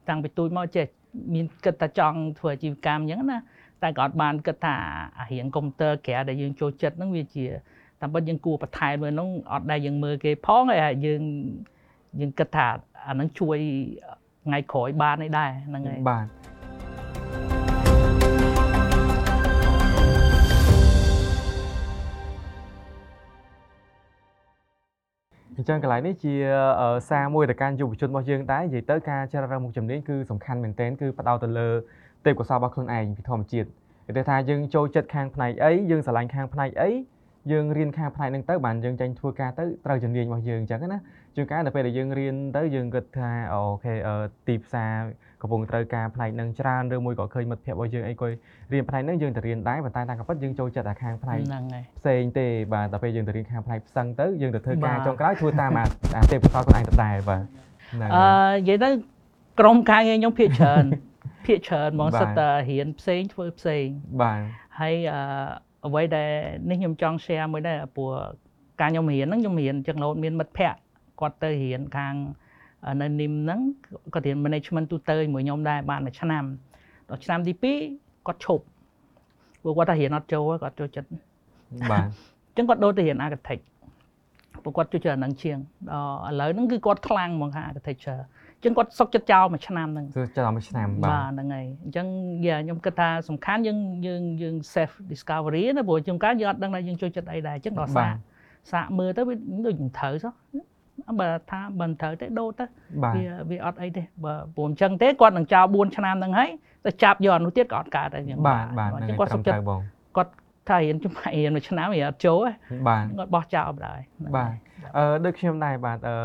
តាំងពីទូចមកចេះមានគិតថាចង់ធ្វើអាជីវកម្មអញ្ចឹងណាតែក៏អត់បានគិតថាអារៀងកុំព្យូទ័រក្រៅដែលយើងចូលចិត្តហ្នឹងវាជា តាមពិតយើងគួរបន្ថែមមើលនោះអត់ដែលយើងមើលគេផងហើយយើងយើងគិតថាអានឹងជួយថ្ងៃក្រោយបានឯដែរហ្នឹងហើយបាទអញ្ចឹងកន្លែងនេះជាសារមួយទៅកាន់យុវជនរបស់យើងដែរនិយាយទៅការជ្រើសរើសមុខជំនាញគឺសំខាន់មែនទែនគឺផ្ដោតទៅលើទេពកោសល្យរបស់ខ្លួនឯងពីធម្មជាតិគេថាយើងចូលចិត្តខាងផ្នែកអីយើងស្រឡាញ់ខាងផ្នែកអី យើងរៀនខាងផ្នែកហ្នឹងទៅបានយើងចាញ់ធ្វើការទៅត្រូវជំនាញរបស់យើងអញ្ចឹងណាជួនកាលដល់ពេលដែលយើងរៀនទៅយើងគិតថាអូខេទីផ្សារកំពុងត្រូវការផ្នែកហ្នឹងច្រើនឬមួយក៏ឃើញមិត្តភ័ក្តិរបស់យើងអីក៏រៀនផ្នែកហ្នឹងយើងទៅរៀនដែរប៉ុន្តែតាមកំពិតយើងចូលចិត្តតែខាងផ្នែកផ្សេងទេបាទដល់ពេលយើងទៅរៀនខាងផ្នែកផ្សឹងទៅយើងទៅធ្វើការចុងក្រោយធ្វើតាមអាទេពកោសល្យខ្លួនឯងដដែលបាទអឺនិយាយទៅក្រុមការងារខ្ញុំភាគច្រើនភាគច្រើនហ្មងសិតតែរៀនផ្សេងធ្វើផ្សេងបាទហើយអឺ អ្វីដែលនេះខ្ញុំចង់ share មួយដែរព្រោះការខ្ញុំរៀនហ្នឹងខ្ញុំរៀនចំណូលមានមិត្តភ័ក្តិគាត់ទៅរៀនខាងនៅនិមហ្នឹងគាត់រៀន management ទូទៅជាមួយខ្ញុំដែរបានមួយឆ្នាំដល់ឆ្នាំទី2គាត់ឈប់ព្រោះគាត់ថារៀនអត់ចូលគាត់ចូលចិត្តបាទអញ្ចឹងគាត់ដូរទៅរៀន architect ព្រោះគាត់ជួយច្រើននឹងជាងដល់ឥឡូវហ្នឹងគឺគាត់ខ្លាំងហ្មងខាង architecture អញ្ចឹងគាត់សុកចិត្តចោលមួយឆ្នាំហ្នឹងសុកចិត្តចោលមួយឆ្នាំបាទបាទហ្នឹងហើយអញ្ចឹងយ៉ាខ្ញុំគិតថាសំខាន់យើងយើងយើង self discovery ណាព្រោះជួនកាលយើងអត់ដឹងថាយើងចូលចិត្តអីដែរអញ្ចឹងដល់សាកសាកមើលទៅវាដូចមិនត្រូវសោះបើថាបើមិនត្រូវទេដូរទៅវាវាអត់អីទេបើព្រោះអញ្ចឹងទេគាត់នឹងចោល4ឆ្នាំហ្នឹងហើយទៅចាប់យកនោះទៀតក៏អត់កើតដែរអញ្ចឹងបាទបាទអញ្ចឹងគាត់សុខចិត្តគាត់ ថារៀនចំរៀនមួយឆ្នាំវាអត់ចូលទេបាទគាត់បោះចោលបណ្ដោយបាទអឺដូចខ្ញុំដែរបាទអឺ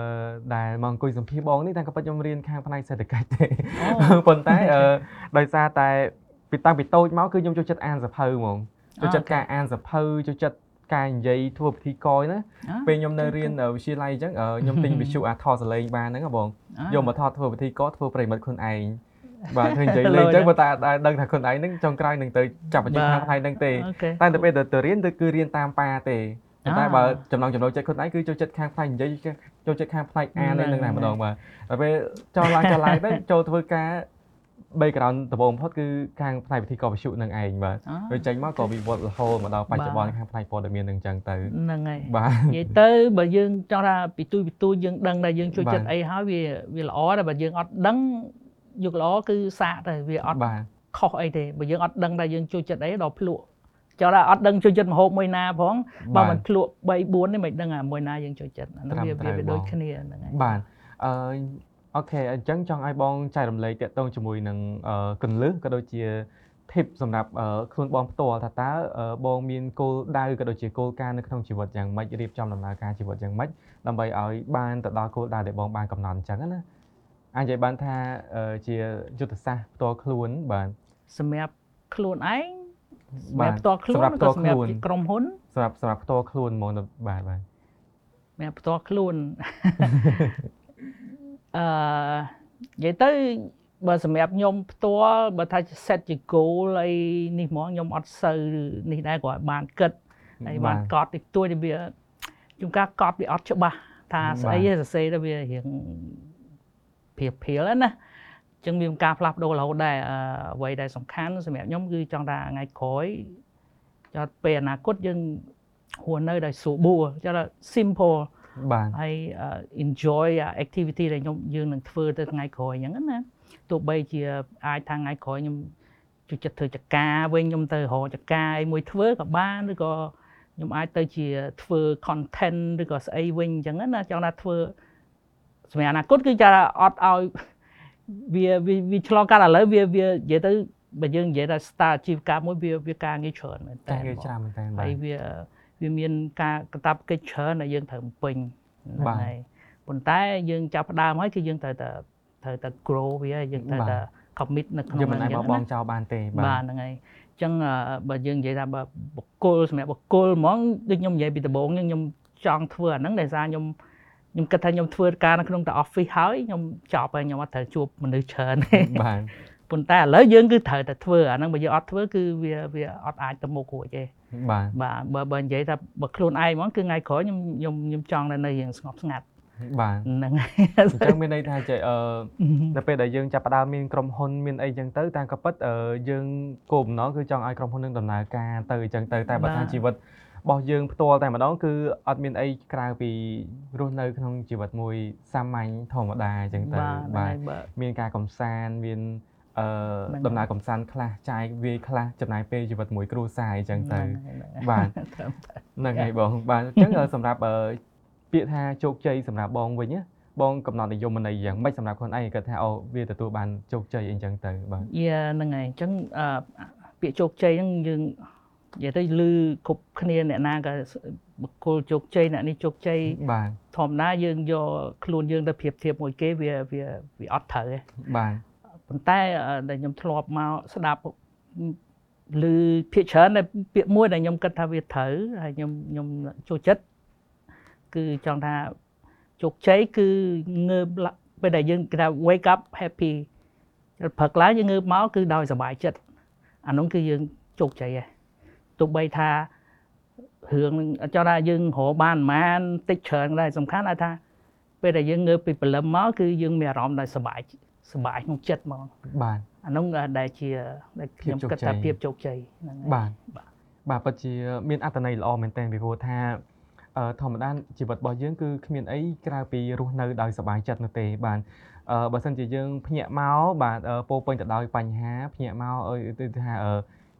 ដែលមកអង្គុយសម្ភារបងនេះតែក៏ពិតខ្ញុំរៀនខាងផ្នែកសេដ្ឋកិច្ចទេប៉ុន្តែអឺដោយសារតែពីតាំងពីតូចមកគឺខ្ញុំចូលចិត្តអានសភៅហ្មងចូលចិត្តការអានសភៅចូលចិត្តការនិយាយធ្វើពិធីកយណាពេលខ្ញុំនៅរៀនវិទ្យាល័យអញ្ចឹងខ្ញុំទិញវិទ្យុអាថតសលេងបានហ្នឹងបងយកមកថតធ្វើពិធីកធ្វើប្រិមិត្តខ្លួនឯង បាទធ្វើនិយាយលេងអញ្ចឹងបើតែដឹងថាខ្លួនឯងហ្នឹងចុងក្រោយនឹងទៅចាប់បញ្ជាខាងផ្នែកហ្នឹងទេតែទៅពេលទៅរៀនទៅគឺរៀនតាមប៉ាទេតែបើចំណងចំណូលចិត្តខ្លួនឯងគឺចូលចិត្តខាងផ្នែកនិយាយចូលចិត្តខាងផ្នែកអានហ្នឹងតែម្ដងបាទតែពេលចូលឡើងចូលឡើងទៅចូលធ្វើការ background ដំបូងបំផុតគឺខាងផ្នែកវិធីកវិទ្យុនឹងឯងបាទវាចេញមកក៏វិវត្តរហូតមកដល់បច្ចុប្បន្នខាងផ្នែកព័ត៌មាននឹងចឹងទៅហ្នឹងហើយបាទនិយាយទៅបើយើងចង់ថាពីទូពីទូយើងដឹងថាយើងជួយចិត្តអីហើយវាវាល្អតែបើយើងអត់ដឹង យកល្អគឺសាកទៅវាអត់ខុសអីទេបើយើងអត់ដឹងថាយើងជួយចិត្តអីដល់ភ្លក់ចង់ថាអត់ដឹងជួយចិត្តមហូបមួយណាផងបើមិនភ្លក់3 4នេះមិនដឹងអាមួយណាយើងជួយចិត្តអានោះវាវាដូចគ្នាហ្នឹងហើយបាទអឺអូខេអញ្ចឹងចង់ឲ្យបងចែករំលែកតាក់ទងជាមួយនឹងកន្លឹះក៏ដូចជា tip សម្រាប់ខ្លួនបងផ្ទាល់ថាតើបងមានគោលដៅក៏ដូចជាគោលការណ៍នៅក្នុងជីវិតយ៉ាងម៉េចរៀបចំដំណើរការជីវិតយ៉ាងម៉េចដើម្បីឲ្យបានទៅដល់គោលដៅដែលបងបានកំណត់អញ្ចឹងណា អាចនិយាយបានថាជាយុទ្ធសាស្ត្រផ្ទាល់ខ្លួនបាទសម្រាប់ខ្លួនឯងសម្រាប់ផ្ទាល់ខ្លួនសម្រាប់ផ្ទាល់ខ្លួនក្រុមហ៊ុនសម្រាប់សម្រាប់ផ្ទាល់ខ្លួនហ្មងបាទបាទសម្រាប់ផ្ទាល់ខ្លួនអឺនិយាយទៅបើសម្រាប់ខ្ញុំផ្ទាល់បើថា set ជា goal អីនេះហ្មងខ្ញុំអត់សូវនេះដែរគាត់បានគិតហើយបានកត់តិចតួចវាជួនកាលកត់វាអត់ច្បាស់ថាស្អីសរសេរទៅវារៀង ព្រាព្រាលណាចឹងមានការផ្លាស់ប្ដូររហូតដែរអ្វីដែលសំខាន់សម្រាប់ខ្ញុំគឺចង់ថាថ្ងៃក្រោយចត់ពេលអនាគតយើងហួរនៅដោយស្រួលបួរចង់ថា simple បាទហើយ enjoy activity ដែលខ្ញុំយើងនឹងធ្វើទៅថ្ងៃក្រោយអញ្ចឹងណាទោះបីជាអាចថាថ្ងៃក្រោយខ្ញុំជួយចិត្តធ្វើចការវិញខ្ញុំទៅរកចការអីមួយធ្វើក៏បានឬក៏ខ្ញុំអាចទៅជាធ្វើ content ឬក៏ស្អីវិញអញ្ចឹងណាចង់ថាធ្វើ សម្រាប់អនាគតគឺចាអត់ឲ្យវាវាឆ្លងកាត់ឥឡូវវាវានិយាយទៅបើយើងនិយាយថា start អាជីវកម្មមួយវាវាការងារច្រើនមែនតើការងារច្រើនមែនតើហើយវាវាមានការកតាបកិច្ចច្រើនដែលយើងត្រូវបំពេញហ្នឹងហើយប៉ុន្តែយើងចាប់ផ្ដើមហើយគឺយើងត្រូវតែត្រូវតែ grow វាយើងត្រូវតែ commit នៅក្នុងហ្នឹងយើងមិនអាចបបងចោលបានទេបាទបាទហ្នឹងហើយអញ្ចឹងបើយើងនិយាយថាបើបុគ្គលសម្រាប់បុគ្គលហ្មងដូចខ្ញុំនិយាយពីដំបូងខ្ញុំចង់ធ្វើអាហ្នឹងដោយសារខ្ញុំ ខ្ញុំគិតថាខ្ញុំធ្វើការនៅក្នុងតែ office ហើយខ្ញុំចប់ហើយខ្ញុំអត់ត្រូវជួបមនុស្សច្រើនទេបាទប៉ុន្តែឥឡូវយើងគឺត្រូវតែធ្វើអាហ្នឹងបើយើងអត់ធ្វើគឺវាវាអត់អាចទៅមុខរួចទេបាទបាទបើបើនិយាយថាបើខ្លួនឯងហ្មងគឺថ្ងៃក្រោយខ្ញុំខ្ញុំខ្ញុំចង់នៅរៀងស្ងប់ស្ងាត់បាទហ្នឹងហើយអញ្ចឹងមានន័យថាចេះអឺនៅពេលដែលយើងចាប់ផ្ដើមមានក្រុមហ៊ុនមានអីចឹងទៅតាមក៏ពិតយើងគោលបំណងគឺចង់ឲ្យក្រុមហ៊ុននឹងដំណើរការទៅអញ្ចឹងទៅតែបើថាជីវិត របស់យើងផ្ទាល់តែម្ដងគឺអត់មានអីក្រៅពីរស់នៅក្នុងជីវិតមួយសាមញ្ញធម្មតាអញ្ចឹងទៅបាទមានការកំសាន្តមានអឺដំណើរកំសាន្តខ្លះចាយវាយខ្លះចំណាយពេលជីវិតមួយគ្រួសារអញ្ចឹងទៅបាទហ្នឹងហើយបងបាទអញ្ចឹងសម្រាប់ពាក្យថាជោគជ័យសម្រាប់បងវិញណាបងកំណត់និយមន័យយ៉ាងម៉េចសម្រាប់ខ្លួនឯងគាត់ថាអូវាទទួលបានជោគជ័យអីចឹងទៅបាទយ៉ាហ្នឹងហើយអញ្ចឹងពាក្យជោគជ័យហ្នឹងយើង និយាយទៅលឺគ្រប់គ្នាអ្នកណាក៏បុគ្គលជោគជ័យអ្នកនេះជោគជ័យបាទធម្មតាយើងយកខ្លួនយើងទៅប្រៀបធៀបមួយគេវាវាវាអត់ត្រូវទេបាទប៉ុន្តែដែលខ្ញុំធ្លាប់មកស្ដាប់ឮភាគច្រើនដែលពាក្យមួយដែលខ្ញុំគិតថាវាត្រូវហើយខ្ញុំខ្ញុំចូលចិត្តគឺចង់ថាជោគជ័យគឺងើបពេលដែលយើងគេថា wake up happy ព្រឹកឡើងយើងងើបមកគឺដោយសុបាយចិត្តអានោះគឺយើងជោគជ័យហើយ ទោះបីថារឿងចង់ថាយើងរកបានប្រហែលតិចច្រើនដែរសំខាន់ថាពេលដែលយើងងើបពីព្រលឹមមកគឺយើងមានអារម្មណ៍ដែលសប្បាយសប្បាយក្នុងចិត្តហ្មងបាទអានោះដែលជាដែលខ្ញុំគិតថាភាពជោគជ័យហ្នឹងហើយបាទបាទពិតជាមានអត្ថន័យល្អមែនទែនពីព្រោះថាអឺធម្មតាជីវិតរបស់យើងគឺគ្មានអីក្រៅពីរស់នៅដោយសប្បាយចិត្តនោះទេបាទអឺបើសិនជាយើងភ្ញាក់មកបាទអឺពោរពេញទៅដោយបញ្ហាភ្ញាក់មកអើយទៅថាអឺ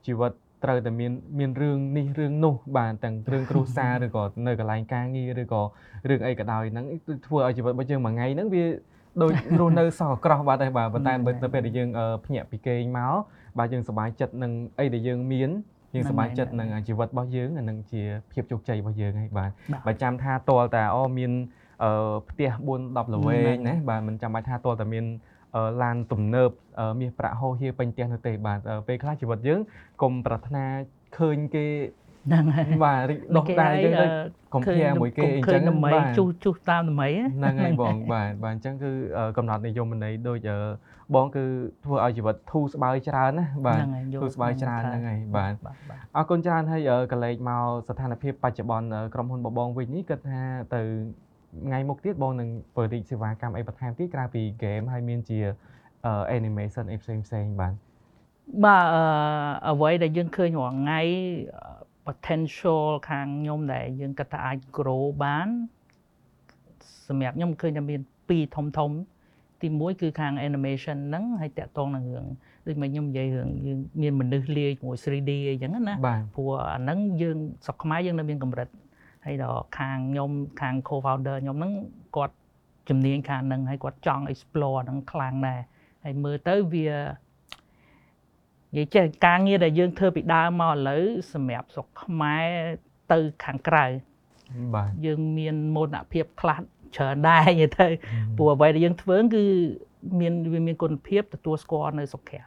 ជីវិត ត្រូវតែមានមានរឿងនេះរឿងនោះបាទទាំងរឿងគ្រួសារឬក៏នៅកន្លែងការងារឬក៏រឿងអីក៏ដោយហ្នឹងធ្វើឲ្យជីវិតរបស់យើងមួយថ្ងៃហ្នឹងវាដូចរស់នៅសោះក្រោះបាទហើយបាទប៉ុន្តែទៅពេលដែលយើងអឺភ្ញាក់ពីគេងមកបាទយើងសប្បាយចិត្តនឹងអីដែលយើងមានយើងសប្បាយចិត្តនឹងជីវិតរបស់យើងអានឹងជាភាពជោគជ័យរបស់យើងហើយបាទបើចាំថាតលតាអូមានអឺផ្ទះ4 10ល្វែងណាបាទមិនចាំបាច់ថាតលតាមាន ឡានទំនើបមាសប្រាក់ហោហៀពេញផ្ទះនោះទេបាទពេលខ្លះជីវិតយើងកុំប្រាថ្នាឃើញគេហ្នឹងហើយបាទរីកដុសដែរយើងទៅកុំភៀមួយគេអញ្ចឹងដើម្បីជុះជុះតាមដើម្បីហ្នឹងហើយបងបាទបាទអញ្ចឹងគឺកំណត់និយមន័យដូចបងគឺធ្វើឲ្យជីវិតធូរស្បើយច្រើនណាបាទធូរស្បើយច្រើនហ្នឹងហើយបាទអរគុណច្រើនហើយកលេចមកស្ថានភាពបច្ចុប្បន្នក្រុមហ៊ុនបបងវិញនេះគិតថាទៅ ថ្ងៃមុខទៀតបងនឹងបរិយាសេវាកម្មអីបន្ថែមទៀតក្រៅពី game ហើយមានជា animation អីផ្សេងផ្សេងបាទបាទអ្វីដែលយើងឃើញរាល់ថ្ងៃ potential ខាងខ្ញុំដែលយើងគិតថាអាច grow បានសម្រាប់ខ្ញុំឃើញថាមានពីរធំធំទី1គឺខាង animation ហ្នឹងហើយតាក់ទងនឹងរឿងដូចមកខ្ញុំនិយាយរឿងយើងមានមនុស្សលាយជាមួយ 3D អីចឹងណាព្រោះអាហ្នឹងយើងស្រុកខ្មែរយើងនៅមានកម្រិត ហើយដល់ខាងខ្ញុំខាង co-founder ខ្ញុំហ្នឹងគាត់ជំនាញខាងហ្នឹងហើយគាត់ចង់ explore ហ្នឹងខ្លាំងដែរហើយមើលទៅវានិយាយចេះការងារដែលយើងធ្វើពីដើមមកឥឡូវសម្រាប់ស្រុកខ្មែរទៅខាងក្រៅបាទយើងមានមោទនភាពខ្លះច្រើនដែរនិយាយទៅព្រោះអ្វីដែលយើងធ្វើគឺមានវាមានគុណភាពទទួលស្គាល់នៅស្រុកក្រៅ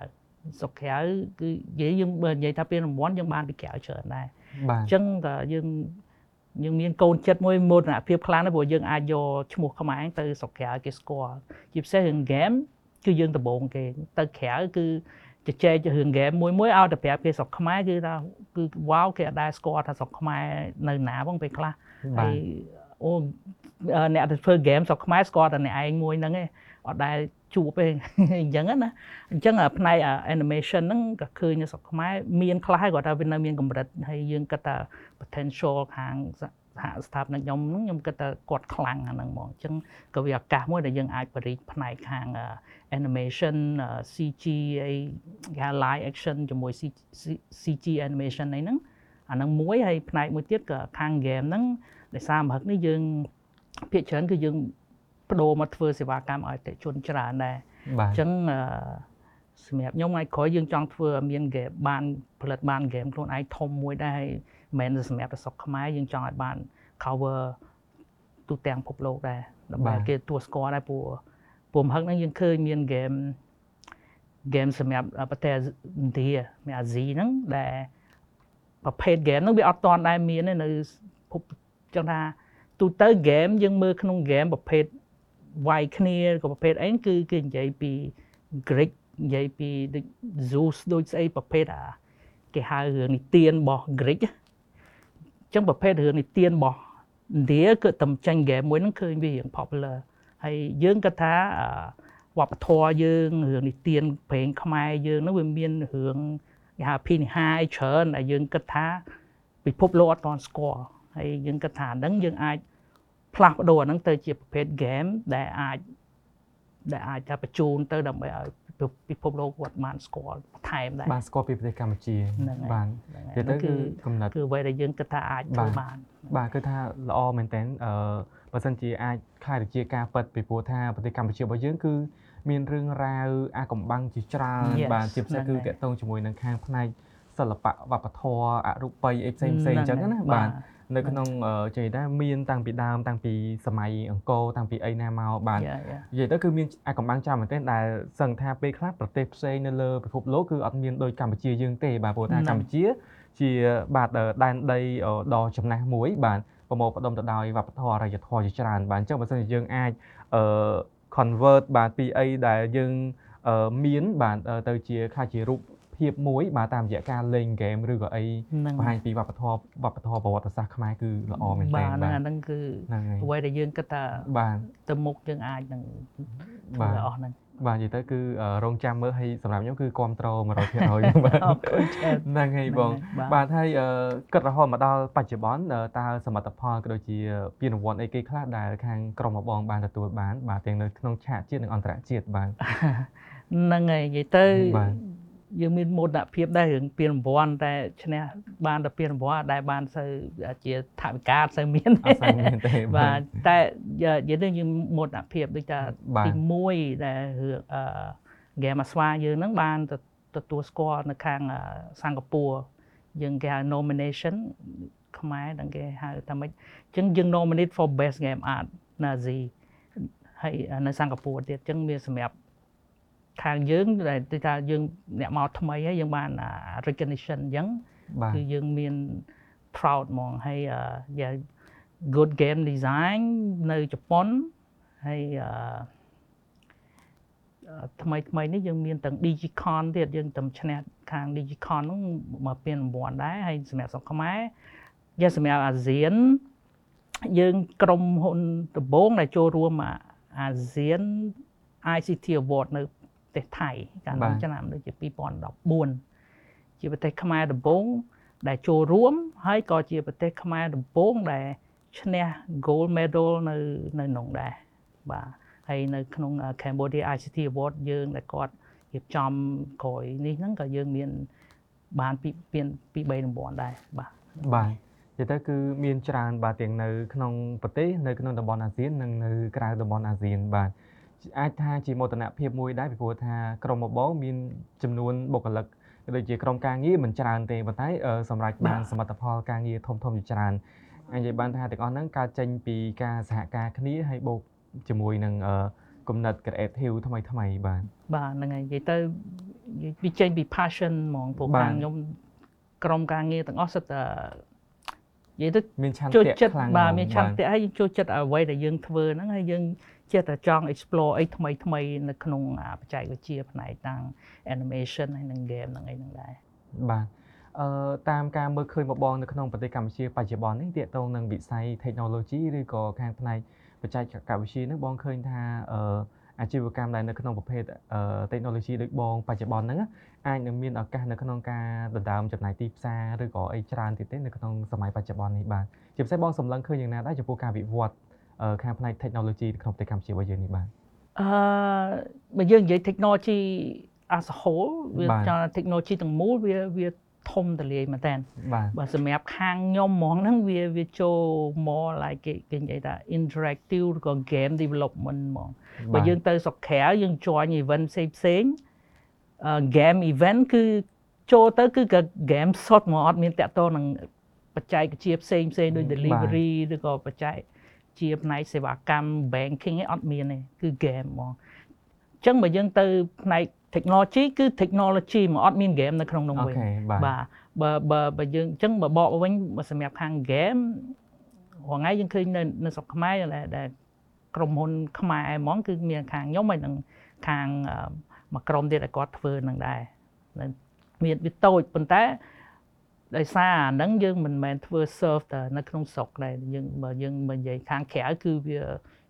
ស្រុកក្រៅគឺនិយាយយើងបើនិយាយថាពានរង្វាន់យើងបានពីក្រៅច្រើនដែរបាទអញ្ចឹងតើយើង យើងមានកូនចិត្តមួយមោទនភាពខ្លាំងណាស់ព្រោះយើងអាចយកឈ្មោះខ្មែរទៅស្រុកក្រៅគេស្គាល់ជាពិសេសរឿង game គឺយើងដំបងគេទៅក្រៅគឺជជែករឿង game មួយមួយឲ្យតែប្រាប់គេស្រុកខ្មែរគឺថាគឺវ៉ាវគេអត់ដែលស្គាល់ថាស្រុកខ្មែរនៅណាផងពេលខ្លះហើយអូអ្នកទៅធ្វើ game ស្រុកខ្មែរស្គាល់តែអ្នកឯងមួយហ្នឹងឯង អត់ដែលជួបទេអញ្ចឹងណាអញ្ចឹងផ្នែក animation ហ្នឹងក៏ឃើញនៅស្រុកខ្មែរមានខ្លះគាត់ថាវានៅមានកម្រិតហើយយើងគិតថា potential ខាងសហស្ថាបនិកខ្ញុំហ្នឹងខ្ញុំគិតថាគាត់ខ្លាំងអាហ្នឹងហ្មងអញ្ចឹងក៏វាឱកាសមួយដែលយើងអាចបរិយាផ្នែកខាង animation CG អីគេហៅ live action ជាមួយ CG animation អីហ្នឹងអាហ្នឹងមួយហើយផ្នែកមួយទៀតក៏ខាង game ហ្នឹងដោយសារមហឹកនេះយើងភាគច្រើនគឺយើង បដូរមកធ្វើសេវាកម្មឲ្យអតិជនច្រើនដែរបាទអញ្ចឹងសម្រាប់ខ្ញុំថ្ងៃក្រោយយើងចង់ធ្វើឲ្យមាន game បានផលិតបាន game ខ្លួនឯងធំមួយដែរហើយមិនមែនសម្រាប់តែស្រុកខ្មែរយើងចង់ឲ្យបាន cover ទូទាំងពិភពលោកដែរដើម្បីគេទទួលស្គាល់ដែរព្រោះព្រោះមហឹកហ្នឹងយើងឃើញមាន game game សម្រាប់ប្រទេសឥណ្ឌាមានអាស៊ីហ្នឹងដែលប្រភេទ game ហ្នឹងវាអត់តាន់ដែរមានទេនៅភពចឹងថាទូទៅ game យើងមើលក្នុង game ប្រភេទ វាយគ្នាក៏ប្រភេទអីគឺគេនិយាយពី Greek និយាយពីដូច Zeus ដូចស្អីប្រភេទអាគេហៅរឿងនិទានរបស់ Greek អញ្ចឹងប្រភេទរឿងនិទានរបស់ឥណ្ឌាគឺតំចាញ់ game មួយហ្នឹងឃើញវារឿង popular ហើយយើងគាត់ថាវប្បធម៌យើងរឿងនិទានព្រេងខ្មែរយើងហ្នឹងវាមានរឿងគេហៅភិនិហាអីច្រើនដែលយើងគិតថាពិភពលោកអត់ទាន់ស្គាល់ហើយយើងគិតថាហ្នឹងយើងអាច ផ្លាស់ប្ដូរអាហ្នឹងទៅជាប្រភេទ game ដែលអាចដែលអាចថាបញ្ជូនទៅដើម្បីឲ្យពិភពលោកគាត់បានស្គាល់បន្ថែមដែរបានស្គាល់ពីប្រទេសកម្ពុជាហ្នឹងហើយបាទហ្នឹងនិយាយទៅគឺកំណត់គឺអ្វីដែលយើងគិតថាអាចធ្វើបានបាទគឺថាល្អមែនតើអឺបើសិនជាអាចខ្លាយទៅជាការពិតពីព្រោះថាប្រទេសកម្ពុជារបស់យើងគឺមានរឿងរ៉ាវអាកំបាំងជាច្រើន Yes បាទជាពិសេសហ្នឹងគឺហើយតកតងជាមួយនឹងខាងផ្នែកសិល្បៈវប្បធម៌អរូបីអីផ្សេងផ្សេងអញ្ចឹងណាបាទ នៅក្នុងអឺជ័យថាមានតាំងពីដើមតាំងពីសម័យអង្គរតាំងពីអីណាមកបាទ Yeah, yeah. និយាយទៅគឺមានអាកំបាំងច្រើនមែនទែនដែលសឹងថាពេលខ្លះប្រទេសផ្សេងនៅលើពិភពលោកគឺអត់មានដូចកម្ពុជាយើងទេបាទព្រោះថាហ្នឹងកម្ពុជា ជាបាទដែនដីដ៏ចំណាស់មួយបាទប្រមូលផ្ដុំទៅដោយវប្បធម៌អរិយធម៌ជាច្រើនបាទអញ្ចឹងបើសិនជាយើងអាចអឺ convert បាទពីអីដែលយើងអឺមានបាទទៅជាខ្លះជារូប ភាពមួយបាទតាមរយៈការលេងហ្គេមឬក៏អីហ្នឹងបង្ហាញពីវប្បធម៌វប្បធម៌ប្រវត្តិសាស្ត្រខ្មែរគឺល្អមែនទែបាទនហ្នឹងបាទអាហ្នឹងគឺហ្នឹងហើយអ្វីដែលយើងគិតថាបាទទៅមុខយើងអាចនឹងបាធ្វើទអស់ហ្នឹងបាទនិយាយទៅគឺអឺរងចាំមើលហើយសម្រាប់ខ្ញុំគឺគ្រប់ត្រូល100%បាទអរគុណច្រើនហ្នឹងហើយបងបាទបាទហើយអឺគិតរហូតមកដល់បច្ចុប្បន្នអឺតើសមិទ្ធផលក៏ដូចជាពានរង្វាន់អីគេខ្លះដែលខាងក្រុមរបស់បងបានទទួលបានបាទទាំងនៅក្នុងឆាកជាតិនិងអន្តរជាតិបាទហ្នឹងហើយនិយាយទៅបាទ យើងមានមោទនភាពដែររឿងពានរង្វាន់តែឈ្នះបានតែពានរង្វាន់ដែលបានសូវជាថវិកាសូវមានអត់ស្អាតមែនទេបាទតែនិយាយទៅយើងមោទនភាពដូចថាបាទទី1ដែលរឿងអឺហ្គេមអាស្វាយើងហ្នឹងបានទទួលស្គាល់នៅខាងអឺសិង្ហបុរីយើងគេហៅ nomination ខ្មែរដល់គេហៅថាម៉េចអញ្ចឹងយើង nominate for best game art នៅអាស៊ីហើយនៅសិង្ហបុរីទៀតអញ្ចឹងមានសម្រាប់ ខាងយើងដែលទីថាយើងអ្នកមកថ្មីហើយយើងបានអា recognition អញ្ចឹងបាទគឺយើងមាន proud ហ្មងហើយអឺយ៉ាង good game design នៅជប៉ុនហើយអឺអឺថ្មីថ្មីនេះយើងមានទាំង Digicon ទៀតយើងតំឈ្នះខាង Digicon ហ្នឹងមកពានរង្វាន់ដែរហើយសម្រាប់ស្រុកខ្មែរយើងសម្រាប់អាស៊ានយើងក្រុមហ៊ុនដំបងដែលចូលរួមអាអាស៊ាន ICT Award នៅប្រ ទេសថៃកាលនោះឆ្នាំដូចជា2014ជាប្រទេសខ្មែរដំបូងដែលចូលរួមហើយក៏ជាប្រទេសខ្មែរដំបូងដែលឈ្នះ gold medal នៅនៅក្នុងដែរបាទហើយនៅក្នុង Cambodia ICT Award យើងដែលគាត់រៀបចំក្រោយនេះហ្នឹងក៏យើងមានបានពីពីពី3រង្វាន់ដែរបាទបាទនិយាយទៅគឺមានច្រើនបាទទាំងនៅក្នុងប្រទេសនៅក្នុងតំបន់អាស៊ាននិងនៅក្រៅតំបន់អាស៊ានបាទ អាចថាជាមោទនភាពមួយដែរពីព្រោះថាក្រុមរបស់បងមានចំនួនបុគ្គលិកក៏ដូចជាក្រុមការងារមិនច្រើនទេប៉ុន្តែអឺសម្រាប់បានសមិទ្ធផលការងារធំធំជាច្រើនអាចនិយាយបានថាទាំងអស់ហ្នឹងកើតចេញពីការសហការគ្នាហើយបូកជាមួយនឹងអឺគំនិត creative ថ្មីថ្មីបាទបាទហ្នឹងហើយនិយាយទៅវាចេញពី passion ហ្មងព្រោះបាទខាងខ្ញុំក្រុមការងារទាំងអស់សិតតែនិយាយទៅមានឆន្ទៈចូលចិត្តខ្លាំងបាទហ្មងមានឆន្ទៈហើយយើងចូលចិត្តអ្វីដែលយើងធ្វើហ្នឹងហើយយើង ចេះតែចង់ explore អីថ្មីថ្មីនៅក្នុងអាបច្ចេកវិទ្យាផ្នែកតាំង animation ហើយនិង game ហ្នឹងអីហ្នឹងដែរបាទអឺតាមការមើលឃើញរបស់បងនៅក្នុងប្រទេសកម្ពុជាបច្ចុប្បន្ននេះទាក់ទងនឹងវិស័យ technology ឬក៏ខាងផ្នែកបច្ចេកវិទ្យានេះបងឃើញថាអឺអាជីវកម្មដែលនៅក្នុងប្រភេទអឺ technology ដូចបងបច្ចុប្បន្នហ្នឹងណាអាចនឹងមានឱកាសនៅក្នុងការដណ្ដើមចំណាយទីផ្សារឬក៏អីច្រើនទៀតទេនៅក្នុងសម័យបច្ចុប្បន្ននេះបាទជាពិសេសបងសម្លឹងឃើញយ៉ាងណាដែរចំពោះការវិវត្តអឺ ខាងផ្នែក technology នៅក្នុងប្រទេសកម្ពុជារបស់យើងនេះបាទអឺបើយើងនិយាយ technology as a whole វាបាទចង់ថា technology ទាំងមូលវាវាធំទលាយមែនតើបាទបើសម្រាប់ខាងខ្ញុំហ្មងហ្នឹងវាវាចូល more like គេគេនិយាយថា interactive ឬក៏ game development ហ្មងបើយើងទៅស្រុកក្រៅយើង join event ផ្សេងផ្សេងអឺ game event គឺចូលទៅគឺក៏ game សុទ្ធហ្មងអត់មានតាក់ទងនឹងបច្ចេកវិទ្យាផ្សេងផ្សេងដូច delivery ឬក៏បច្ចេក ជាផ្នែកសេវាកម្ម banking ឯងអត់មានទេគឺ game ហ្មងអញ្ចឹងបើយើងទៅផ្នែក technology គឺ technology ហ្មកអត់មាន game នៅក្នុងនោះអូវិញខេបាទបាទបើបើបើយើងអញ្ចឹងបើបកវិញបើសម្រាប់ខាង game រងថ្ងៃយើងឃើញនៅនៅស្រុកខ្មែរដែលដែលក្រុមហ៊ុនខ្មែរហ្មងគឺមានខាងខ្ញុំហើយនឹងខាងអឺមួយក្រុមទៀតដែលគាត់ធ្វើនឹងដែរនៅមានវាតូចប៉ុន្តែ ដោយសារអាហ្នឹងយើងមិនមែនធ្វើ serve តែនៅក្នុងស្រុកដែរយើងបើយើងបើនិយាយខាងក្រៅគឺវា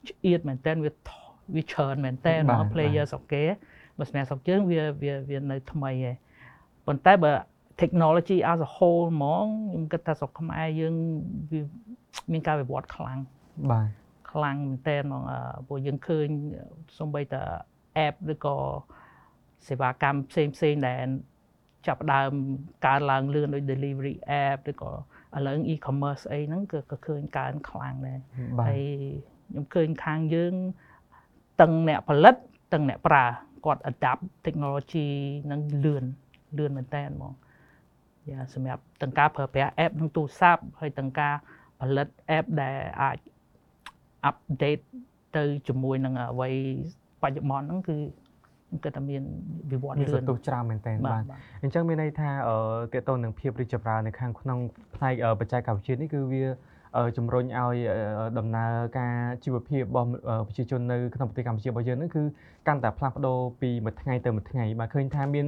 ឆ្អៀតមែនតើវាថវាច្រើនមែនតើបាទ player ស្រុកគេបើសម្រាប់ស្រុកយើងវាវាវានៅថ្មីឯងប៉ុន្តែបើ technology as a whole ហ្មងខ្ញុំគិតថាស្រុកខ្មែរយើងវាមានការវិវត្តខ្លាំងបាទខ្លាំងមែនតើហ្មងអឺព្រោះយើងឃើញសំបីតា app ឬក៏សេវាកម្មផ្សេងផ្សេងដែល ចាប់ផ្ដើមកើនឡើងលឿនដូច delivery app ឬក៏ឥឡូវ e-commerce អីហ្នឹងគឺក៏ឃើញកើនខ្លាំងដែរបាទហើយខ្ញុំឃើញខាងយើងទាំងអ្នកផលិតទាំងអ្នកប្រើគាត់ adapt technology ហ្នឹងលឿនលឿនមែនតើហ្មងយ៉ាសម្រាប់ទាំងការប្រើប្រាស់ app ក្នុងទូរស័ព្ទហើយទាំងការផលិត app ដែលអាច update ទៅជាមួយនឹងអ្វីបច្ចុប្បន្នហ្នឹងគឺខ្ញុំ គិតថាមានវិវត្តមានលឿសនន្ទុះច្រើនមែនតើបាបាទទបាទអញ្ចឹងមានន័យថាអឺតកតទៅនឹងភាពរីកចម្រើននៅខាងក្នុងផ្នែកអឺបច្ចេកវិទ្យានេះគឺវាអជំរុញឲ្យដំណើរការជីវភាពរបស់ប្រជាជននៅក្នុងប្រទេសកម្ពុជារបស់យើងហ្នឹងគឺកាន់តែផ្លាស់ប្ដូរពីមួយថ្ងៃទៅមួយថ្ងៃបាទឃើញថាមាន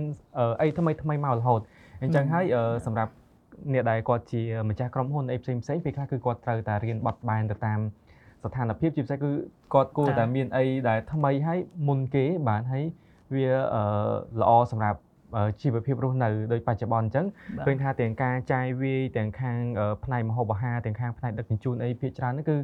អីថ្មីថ្មីមករហូតអញ្ចឹងហើយសម្រាប់អ្នកដែលគាត់ជាម្ចាស់ក្រុមហ៊ុនអីផ្សេងផ្សេងពេលខ្លះគឺគាត់ត្រូវតែរៀនបត់បែនទៅតាមស្ថានភាពជាពិសេសគឺគាត់គួរតែមានអីដែលថ្មីហើយមុនគេបាទហើយ វាល្អសម្រាប់ជីវភាពរស់នៅដោយបច្ចុប្បន្នអញ្ចឹងឃើញថាទាំងការចាយវាយទាំងខាងផ្នែកម្ហូបអាហារទាំងខាងផ្នែកដឹកជញ្ជូនអីភាគច្រើនហ្នឹងគឺ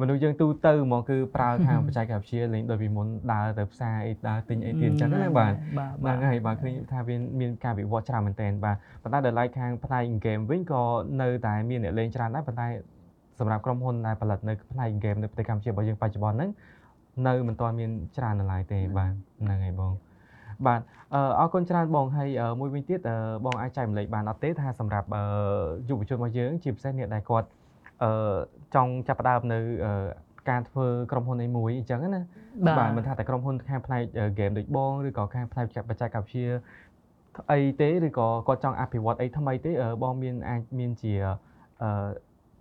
មនុស្សយើងទូទៅហ្មងគឺប្រើខាងបច្ចេកវិទ្យាលេងដោយពីមុនដើរទៅផ្សារអីដើរទិញអីទៀតអញ្ចឹងណាបាទហ្នឹងហើយបាទឃើញថាវាមានការវិវត្តច្រើនមែនទែនបាទប៉ុន្តែដល់ឡែកខាងផ្នែក game វិញក៏នៅតែមានអ្នកលេងច្រើនដែរប៉ុន្តែសម្រាប់ក្រុមហ៊ុនដែលផលិតនៅផ្នែក game នៅប្រទេសកម្ពុជារបស់យើងបច្ចុប្បន្នហ្នឹងនៅមិនទាន់មានច្រើននៅឡើយទេបាទហ្នឹងហើយបង បាទអរគុណច្រើនបងហើយមួយវិញទៀតបងអាចចែករំលែកបានអត់ទេថាសម្រាប់យុវជនរបស់យើងជាពិសេសអ្នកដែលគាត់អឺចង់ចាប់ផ្ដើមនៅការធ្វើក្រុមហ៊ុនអីមួយអញ្ចឹងណាបាទមិនថាតែក្រុមហ៊ុនខាងផ្នែក game ដូចបងឬក៏ខាងផ្នែកបច្ចេកវិទ្យាអីទេឬក៏គាត់ចង់អភិវឌ្ឍអីថ្មីទេបងមានអាចមានជាអឺ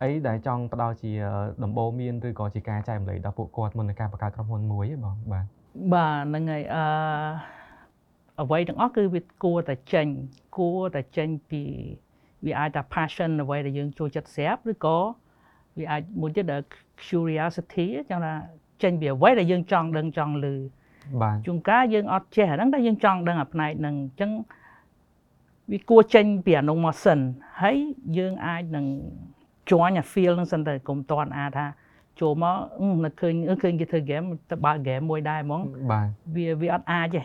អីដែលចង់ផ្ដល់ជាដំបូងមានឬក៏ជាការចែករំលែកដល់ពួកគាត់មុននឹងការបង្កើតក្រុមហ៊ុនមួយបងបាទបាទហ្នឹងហើយអឺ អ្វីទាំងអស់គឺវាគួរតែចេញគួរតែចេញពីវាអាចថា passion អ្វីដែលយើងចូលចិត្តស្រាប់ឬក៏វាអាចមួយទៀត curiosity ចឹងថាចេញពីអ្វីដែលយើងចង់ដឹងចង់ឮបាទជួនកាលយើងអត់ចេះអាហ្នឹងតែយើងចង់ដឹងអាផ្នែកហ្នឹងអញ្ចឹងវាគួរចេញពីអានោះមកសិនហើយយើងអាចនឹងជាន់អា feel ហ្នឹងសិនទៅកុំតន់អាថាចូលមកនឹកឃើញឃើញគេធ្វើ game ទៅបើ game មួយដែរហ្មងបាទវាវាអត់អាចទេ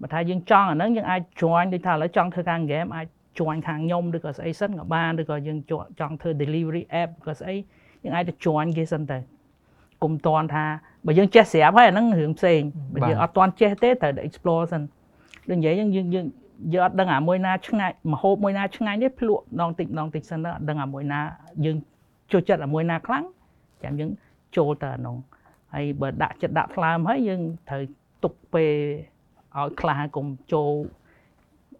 បើថាយើងចង់អាហ្នឹងយើងអាច join ដូចថាឥឡូវចង់ធ្វើការ game អាច join ខាងខ្ញុំឬក៏ស្អីសិនក៏បានឬក៏យើងចង់ធ្វើ delivery app ក៏ស្អីយើងអាចទៅ join គេសិនទៅគុំតន់ថាបើយើងចេះស្រាប់ហើយអាហ្នឹងរឿងផ្សេងបើយើងអត់តន់ចេះទេត្រូវ explore សិនដូចនិយាយយើងយើងយើងយើងអត់ដឹងអាមួយណាឆ្ងាញ់មហូបមួយណាឆ្ងាញ់ទេភ្លក់ដងតិចដងតិចសិនទៅអត់ដឹងអាមួយណាយើងចូលចិត្តអាមួយណាខ្លាំងចាំយើងចូលទៅអានោះហើយបើដាក់ចិត្តដាក់ថ្លើមហើយយើងត្រូវទុកពេល ឲ្យខ្លះកុំចូល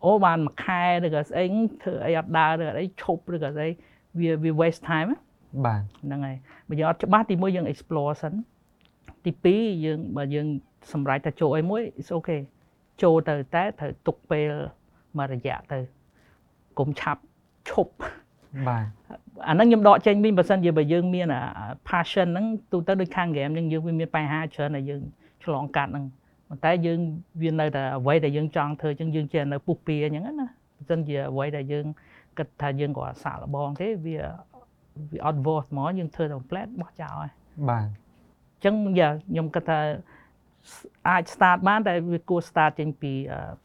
អូបានមួយខែឬក៏ស្អីធ្វើអីអត់ដើរឬអីឈប់ឬក៏ស្អីវាវា waste time បាទហ្នឹងហើយបើយើងអត់ច្បាស់ទីមួយយើង explore សិនទី2យើងបើយើងសម្រេចតែចូលអីមួយ is okay ចូលទៅតែត្រូវទុកពេលមួយរយៈទៅកុំឆាប់ឈប់បាទអាហ្នឹងខ្ញុំដកចេញវិញបើសិនជាបើយើងមាន passion ហ្នឹងទូទៅដូចខាង game ហ្នឹងយើងវាមានបញ្ហាច្រើនដែលយើងឆ្លងកាត់ហ្នឹង ប៉ុន្តែយើងវានៅតែអ្វីដែលយើងចង់ធ្វើអញ្ចឹងយើងចេះនៅពុះពៀអញ្ចឹងណាបើសិនជាអ្វីដែលយើងគិតថាយើងក៏សាកល្បងទេវាវាអត់ worth ហ្មងយើងធ្វើតែ flat បោះចោលហើយបាទអញ្ចឹងយ៉ាខ្ញុំគិតថាអាច start បានតែវាគួរ start ចេញពី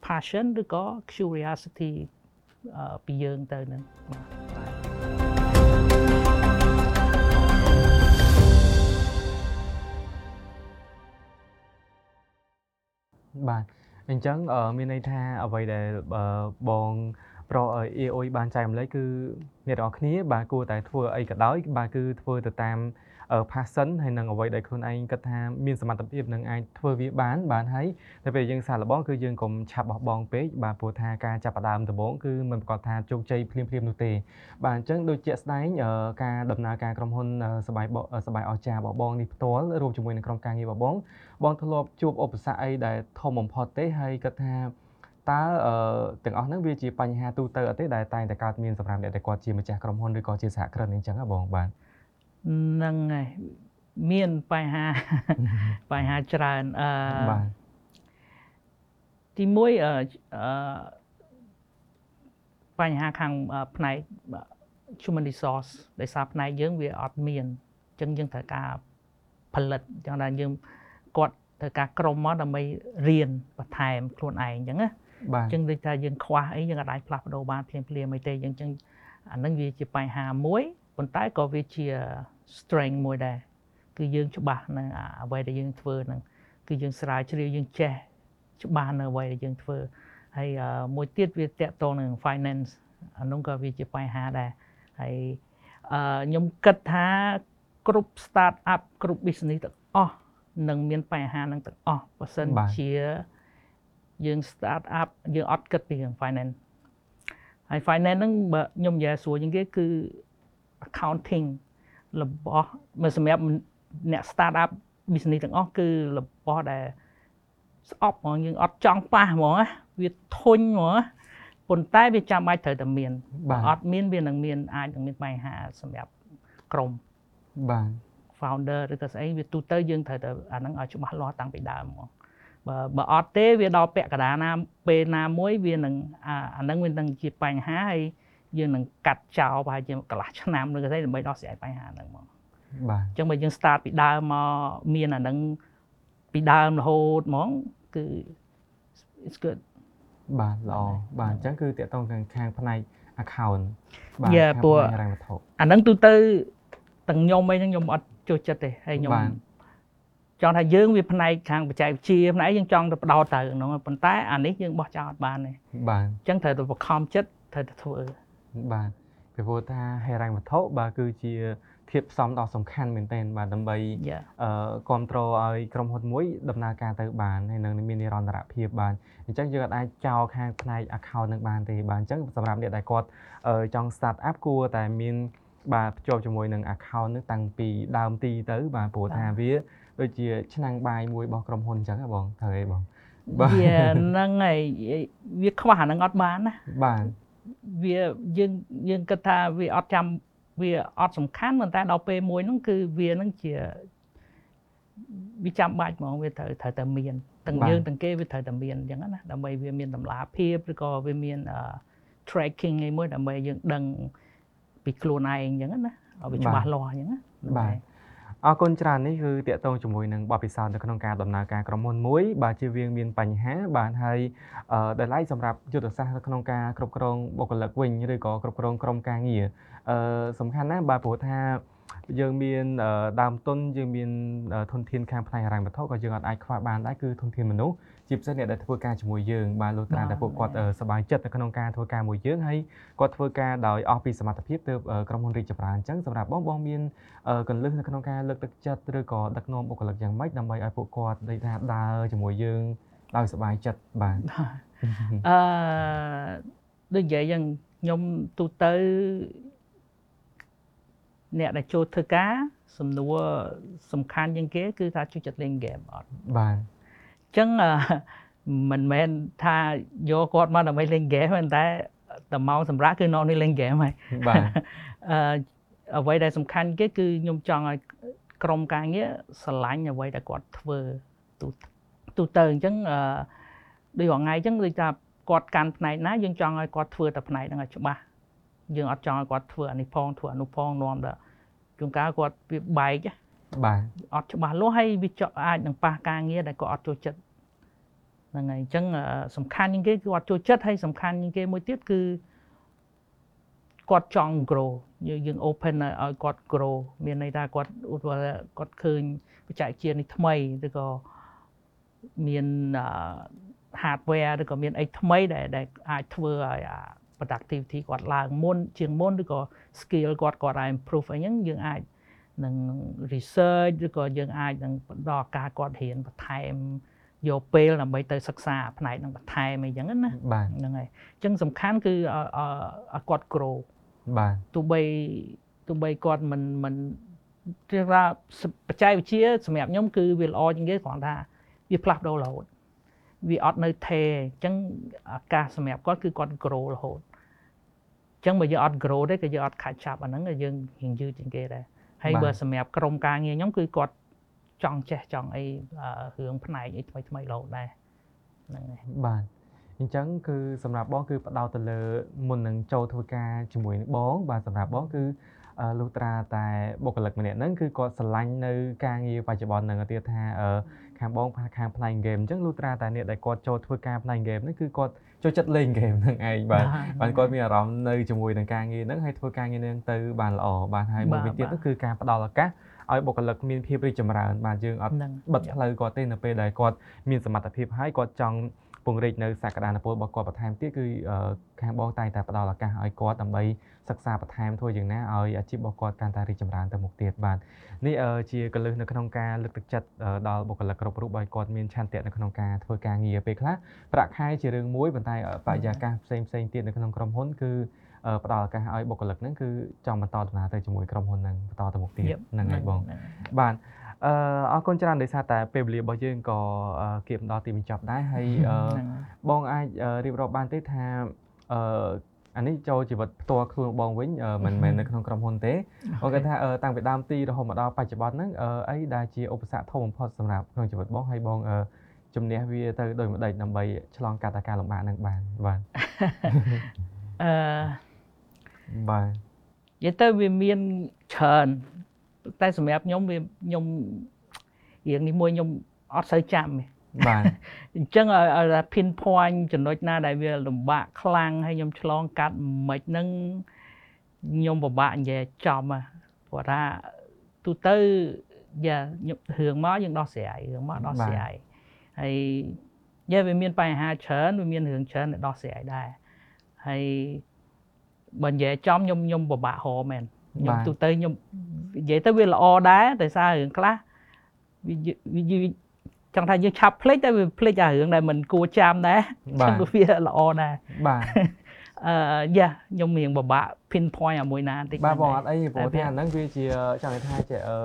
passion ឬក៏ curiosity ពីយើងទៅនឹងបាទ អញ្ចឹងមានន័យថាអ្វីដែលបង ប្រអអ៊ីបានចែកម្លែកគឺអ្នកទាំងអស់គ្នាបាទគួរតែធ្វើអីក៏ដោយបាទគឺធ្វើទៅតាម passion ហើយនឹងអ្វីដែលខ្លួនឯងគិតថាមានសមត្ថភាពនឹងអាចធ្វើវាបានបានហើយតែពេលយើងសាកល្បងគឺយើងកុំឆាប់បោះបង់ពេកបាទព្រោះថាការចាប់ផ្ដើមដំបូងគឺមិនប្រកាសថាជោគជ័យភ្លាមៗនោះទេ បាទអញ្ចឹងដូចជាក់ស្ដែងការដំណើរការក្រុមហ៊ុនសបាយសបាយអស្ចារ្យរបស់បងនេះផ្ទាល់រួមជាមួយនឹងក្រុមការងាររបស់បងបងធ្លាប់ជួបឧបសគ្គអីដែលធំបំផុតទេហើយគិតថា តើទាំងអស់ហ្នឹងវាជាបញ្ហាទូទៅអត់ទេដែលតែងតែកើតមានសម្រាប់អ្នកដែលគាត់ជាម្ចាស់ក្រុមហ៊ុនឬក៏ជាសហគ្រិនអីចឹងហ៎បងបាទហ្នឹងហើយមានបញ្ហាបញ្ហាច្រើនអឺបាទទីមួយអឺបញ្ហាខាងផ្នែក human resource ដោយសារផ្នែកយើងវាអត់មានអញ្ចឹងយើងត្រូវការផលិតអញ្ចឹងថាយើងគាត់ត្រូវការក្រុមមកដើម្បីរៀនបន្ថែមខ្លួនឯងអញ្ចឹងណាបាទ អញ្ចឹងដូចថាយើងខ្វះអីយើងអាចផ្លាស់ប្ដូរបានភ្លាមភ្លាមអីទេអញ្ចឹងអានឹងវាជាបញ្ហាមួយប៉ុន្តែក៏វាជា strength មួយដែរគឺយើងច្បាស់នៅអ្វីដែលយើងធ្វើហ្នឹងគឺយើងស្រាវជ្រាវយើងចេះច្បាស់នៅអ្វីដែលយើងធ្វើហើយមួយទៀតវាតកតងនឹង finance អានោះក៏វាជាបញ្ហាដែរហើយខ្ញុំគិតថាគ្រប់ start up គ្រប់ business ទាំងអស់នឹងមានបញ្ហានឹងទាំងអស់បើសិនជា យើង start up យើងអត់គិតពីរឿង finance ហើយ finance ហ្នឹងបើខ្ញុំនិយាយស្រួលជាងគេគឺ accounting របស់មកសម្រាប់អ្នក start up business ទាំងអស់គឺរបស់ដែលស្អប់ហ្មងយើងអត់ចង់ប៉ះហ្មងណាវាធុញហ្មងណាប៉ុន្តែវាចាំបាច់ត្រូវតែមានបើអត់មានវានឹងមានអាចនឹងមានបញ្ហាសម្រាប់ក្រុមបាទ founder ឬក៏ស្អីវាទូទៅយើងត្រូវតែអាហ្នឹងឲ្យច្បាស់លាស់តាំងពីដើមហ្មង បើបើអត់ទេវាដល់ពាក់កណ្ដាលណាពេលណាមួយវានឹងអាហ្នឹងវានឹងជាបញ្ហាហើយយើងនឹងកាត់ចោលប្រហែលជាកន្លះឆ្នាំឬក៏ស្អីដើម្បីដោះស្រាយបញ្ហាហ្នឹងហ្មងបាទអញ្ចឹងបើយើង start ពីដើមមកមានអាហ្នឹងពីដើមរហូតហ្មងគឺ it's good បាទល្អបាទអញ្ចឹងគឺតកតងខាងខាងផ្នែក account បាទខាងផ្នែករ៉ាំវត្ថុអាហ្នឹងទូទៅទាំងខ្ញុំអីហ្នឹងខ្ញុំអត់ចូលចិត្តទេហើយខ្ញុំ ចង់ថាយើងវាផ្នែកខាងបច្ចេកវិទ្យាផ្នែកយើងចង់ទៅបដោតទៅហ្នឹងប៉ុន្តែអានេះយើងបោះចោលអត់បានទេបាទអញ្ចឹងត្រូវទៅបខំចិត្តត្រូវទៅធ្វើបាទពីព្រោះថាហេរ៉ាញ់វត្ថុបាទគឺជាធាតុផ្សំដ៏សំខាន់មែនទែនបាទដើម្បីអឺគ្រប់គ្រងឲ្យក្រុមហ៊ុនមួយដំណើរការទៅបានហើយនឹងមាននិរន្តរភាពបានអញ្ចឹងយើងអាចចោលខាងផ្នែក account នឹងបានទេបាទអញ្ចឹងសម្រាប់អ្នកដែលគាត់ចង់ start up គួរតែមានបាទភ្ជាប់ជាមួយនឹង account នឹងតាំងពីដើមទីទៅបាទព្រោះថាវា ដូចជាឆ្នាំងបាយមួយរបស់ក្រុមហ៊ុនអញ្ចឹងហ៎បងត្រូវទេបងបាទវាហ្នឹងហើយវាខ្វះអាហ្នឹងអត់បានណាបាទវាយើងយើងគិតថាវាអត់ចាំវាអត់សំខាន់ប៉ុន្តែដល់ពេលមួយហ្នឹងគឺវាហ្នឹងជាវាចាំបាច់ហ្មងវាត្រូវត្រូវតែមានទាំងយើងទាំងគេវាត្រូវតែមានអញ្ចឹងណាដើម្បីវាមានតម្លាភាពឬក៏វាមាន tracking អីមួយដើម្បីយើងដឹងពីខ្លួនឯងអញ្ចឹងណាឲ្យវាច្បាស់លាស់អញ្ចឹងណាបាទ អរគុណច្រើននេះគឺតកតងជាមួយនឹងបទពិសោធន៍នៅក្នុងការដំណើរការក្រុមហ៊ុនមួយបាទជាវាងមានបញ្ហាបាទហើយដែលឡៃសម្រាប់យុទ្ធសាស្ត្រនៅក្នុងការគ្រប់គ្រងបុគ្គលិកវិញឬក៏គ្រប់គ្រងក្រុមការងារអឺសំខាន់ណាស់បាទព្រោះថា យើងមានដើមទុនយើងមានធនធានខាងផ្នែកហិរញ្ញវត្ថុក៏យើងអាចអាចខ្វះបានដែរគឺធនធានមនុស្សជាពិសេសអ្នកដែលធ្វើការជាមួយយើងបាទលោកត្រាតែពួកគាត់សប្បាយចិត្តនៅក្នុងការធ្វើការមួយយើងហើយគាត់ធ្វើការដោយអស់ពីសមត្ថភាពទើបក្រុមហ៊ុនរីកចម្រើនអញ្ចឹងសម្រាប់បងបងមានកលឹះនៅក្នុងការលើកទឹកចិត្តឬក៏ដឹកនាំបុគ្គលិកយ៉ាងម៉េចដើម្បីឲ្យពួកគាត់ដូចថាដើរជាមួយយើងដោយសប្បាយចិត្តបាទអឺដូចនិយាយយ៉ាងខ្ញុំទូទៅ អ្នកដែលចូលធ្វើការសំណួរសំខាន់ជាងគេ គឺថាជួយចិត្តលេងហ្គេមអត់បាទចឹងមិនមែនថាយកគាត់មកដើម្បីលេងហ្គេមប៉ុន្តែតែម៉ោងសម្រាប់គឺនៅនេះលេងហ្គេមហើយបាទអឺអ្វីដែលសំខាន់គេគឺខ្ញុំចង់ឲ្យក្រុមការងារស្រឡាញ់អ្វីដែលគាត់ធ្វើទូទូទៅអញ្ចឹងអឺដូចរងថ្ងៃអញ្ចឹងដូចថាគាត់កាន់ផ្នែកណាយើងចង់ឲ្យគាត់ធ្វើតែផ្នែកហ្នឹងឲ្យច្បាស់យើងអត់ចង់ឲ្យគាត់ធ្វើអានេះផងធ្វើអានោះផងនាំដល់ ជួនកាលគាត់វាបែកបាទអត់ច្បាស់លាស់ហើយវាចកអាចនឹងប៉ះការងារដែលគាត់អត់ចូលចិត្តហ្នឹងហើយអញ្ចឹងសំខាន់ជាងគេគឺគាត់ចូលចិត្តហើយសំខាន់ជាងគេមួយទៀតគឺគាត់ចង់ grow យើងយើង open ឲ្យគាត់ grow មានន័យថាគាត់ឧទាហរណ៍គាត់ឃើញបច្ចេកវិទ្យានេះថ្មីឬក៏មាន hardware ឬក៏មានអីថ្មីដែលដែលអាចធ្វើឲ្យ productivity គាត់ឡើងមុនជាងមុនឬក៏ skill គាត់គាត់អាច improve អីហ្នឹងយើងអាចនឹង research ឬក៏យើងអាចនឹងបន្តការគាត់រៀនបន្ថែមយកពេលដើម្បីទៅសិក្សាផ្នែកនឹងបន្ថែមអីចឹងណាហ្នឹងហើយអញ្ចឹងសំខាន់គឺឲ្យគាត់ grow បាទទោះបីទោះបីគាត់មិនមិនគេថាបច្ចេកវិទ្យាសម្រាប់ខ្ញុំគឺវាល្អជាងគេគ្រាន់ថាវាផ្លាស់ប្ដូររហូត វាអត់នៅថេអញ្ចឹងឱកាសសម្រាប់គាត់គឺគាត់ grow រហូតអញ្ចឹងបើយើងអត់ grow ទេក៏យើងអត់ខាច់ចាប់អាហ្នឹងយើងរៀងយឺតជាងគេដែរហើយបើសម្រាប់ក្រុមការងារខ្ញុំគឺគាត់ចង់ចេះចង់អីរឿងផ្នែកអីថ្មីថ្មីរហូតដែរហ្នឹងហើយបាទអញ្ចឹងគឺសម្រាប់បងគឺផ្ដោតទៅលើមុននឹងចូលធ្វើការជាមួយនឹងបងបាទសម្រាប់បងគឺលុះត្រាតែបុគ្គលិកម្នាក់ហ្នឹងគឺគាត់ស្រឡាញ់នៅការងារបច្ចុប្បន្នហ្នឹងទៀតថា ខាងបងខាងផ្នែកហ្គេមអញ្ចឹងលុះត្រាតែអ្នកដែលគាត់ចូលធ្វើការផ្នែកហ្គេមហ្នឹងគឺគាត់ចូលចិត្តលេងហ្គេមហ្នឹងឯងបាទបាទគាត់មានអារម្មណ៍នៅជាមួយនឹងការងារហ្នឹងហើយធ្វើការងារហ្នឹងទៅបានល្អបាទហើយមួយវិញទៀតគឺការផ្ដល់ឱកាសឲ្យបុគ្គលិកមានភាពរីកចម្រើនបាទយើងអត់បិទផ្លូវគាត់ទេនៅពេលដែលគាត់មានសមត្ថភាពហើយគាត់ចង់ពង្រីកនៅសក្តានុពលរបស់គាត់បន្ថែមទៀតគឺខាងបងតែងតែផ្ដល់ឱកាសឲ្យគាត់ដើម្បីសិក្សាបន្ថែមធ្វើយ៉ាងណាឲ្យអាជីពរបស់គាត់កាន់តែរីកចម្រើនទៅមុខទៀតបាទនេះជាកលឹះនៅក្នុងការលើកទឹកចិត្តដល់បុគ្គលិកគ្រប់រូបឲ្យគាត់មានឆន្ទៈនៅក្នុងការធ្វើការងារពេលខ្លះប្រាក់ខែជារឿងមួយប៉ុន្តែបរិយាកាសផ្សេងផ្សេងទៀតនៅក្នុងក្រុមហ៊ុនគឺផ្ដល់ឱកាសឲ្យបុគ្គលិកហ្នឹងគឺចង់បន្តដំណើរទៅជាមួយក្រុមហ៊ុនហ្នឹងបន្តទៅមុខទៀតហ្នឹងហើយបងបាទអឺអរគុណច្រើនដោយសារតែពេលវេលារបស់យើងក៏គៀបដល់ទីបញ្ចប់ដែរហើយបងអាចរៀបរាប់បានទេថាអឺ អានេះចូលជីវិតផ្ទាល់ខ្លួនបងវិញមិនមែននៅក្នុងក្រុមហ៊ុនទេបងគាត់ថាតាំងពីដើមទីរហូតមកដល់បច្ចុប្បន្នហ្នឹងអីដែលជាឧបសគ្គធំបំផុតសម្រាប់ក្នុងជីវិតបងហើយបងជំនះវាទៅដោយម្ដេចដើម្បីឆ្លងកាត់ការលំបាកហ្នឹងបានបាទអឺបាទនិយាយទៅវាមានច្រើនតែសម្រាប់ខ្ញុំវាខ្ញុំរៀងនេះមួយខ្ញុំអត់សូវចាំទេ បាទអញ្ចឹងឲ្យ pin point ចំណុចណាដែលវាលំបាកខ្លាំងហើយខ្ញុំឆ្លងកាត់មិនហ្នឹងខ្ញុំពិបាកនិយាយចំព្រោះថាទូទៅយ៉ារឿងមកយើងដោះស្រាយរឿងមកដោះស្រាយហើយយ៉ាវាមានបញ្ហាច្រើនវាមានរឿងច្រើនដែលដោះស្រាយដែរហើយបើនិយាយចំខ្ញុំខ្ញុំពិបាករមែនខ្ញុំទូទៅខ្ញុំនិយាយទៅវាល្អដែរតែសាររឿងខ្លះវា ចង់ថាយើងឆាប់ភ្លេចតែវាភ្លេចអារឿងដែលមិនគួរចាំដែរចឹងវាល្អដែរបាទអឺយ៉ាខ្ញុំរៀងពិបាក pin point អាមួយណាបន្តិចបាទបងអត់អីព្រោះថាហ្នឹងវាជាចង់និយាយថាជាអឺ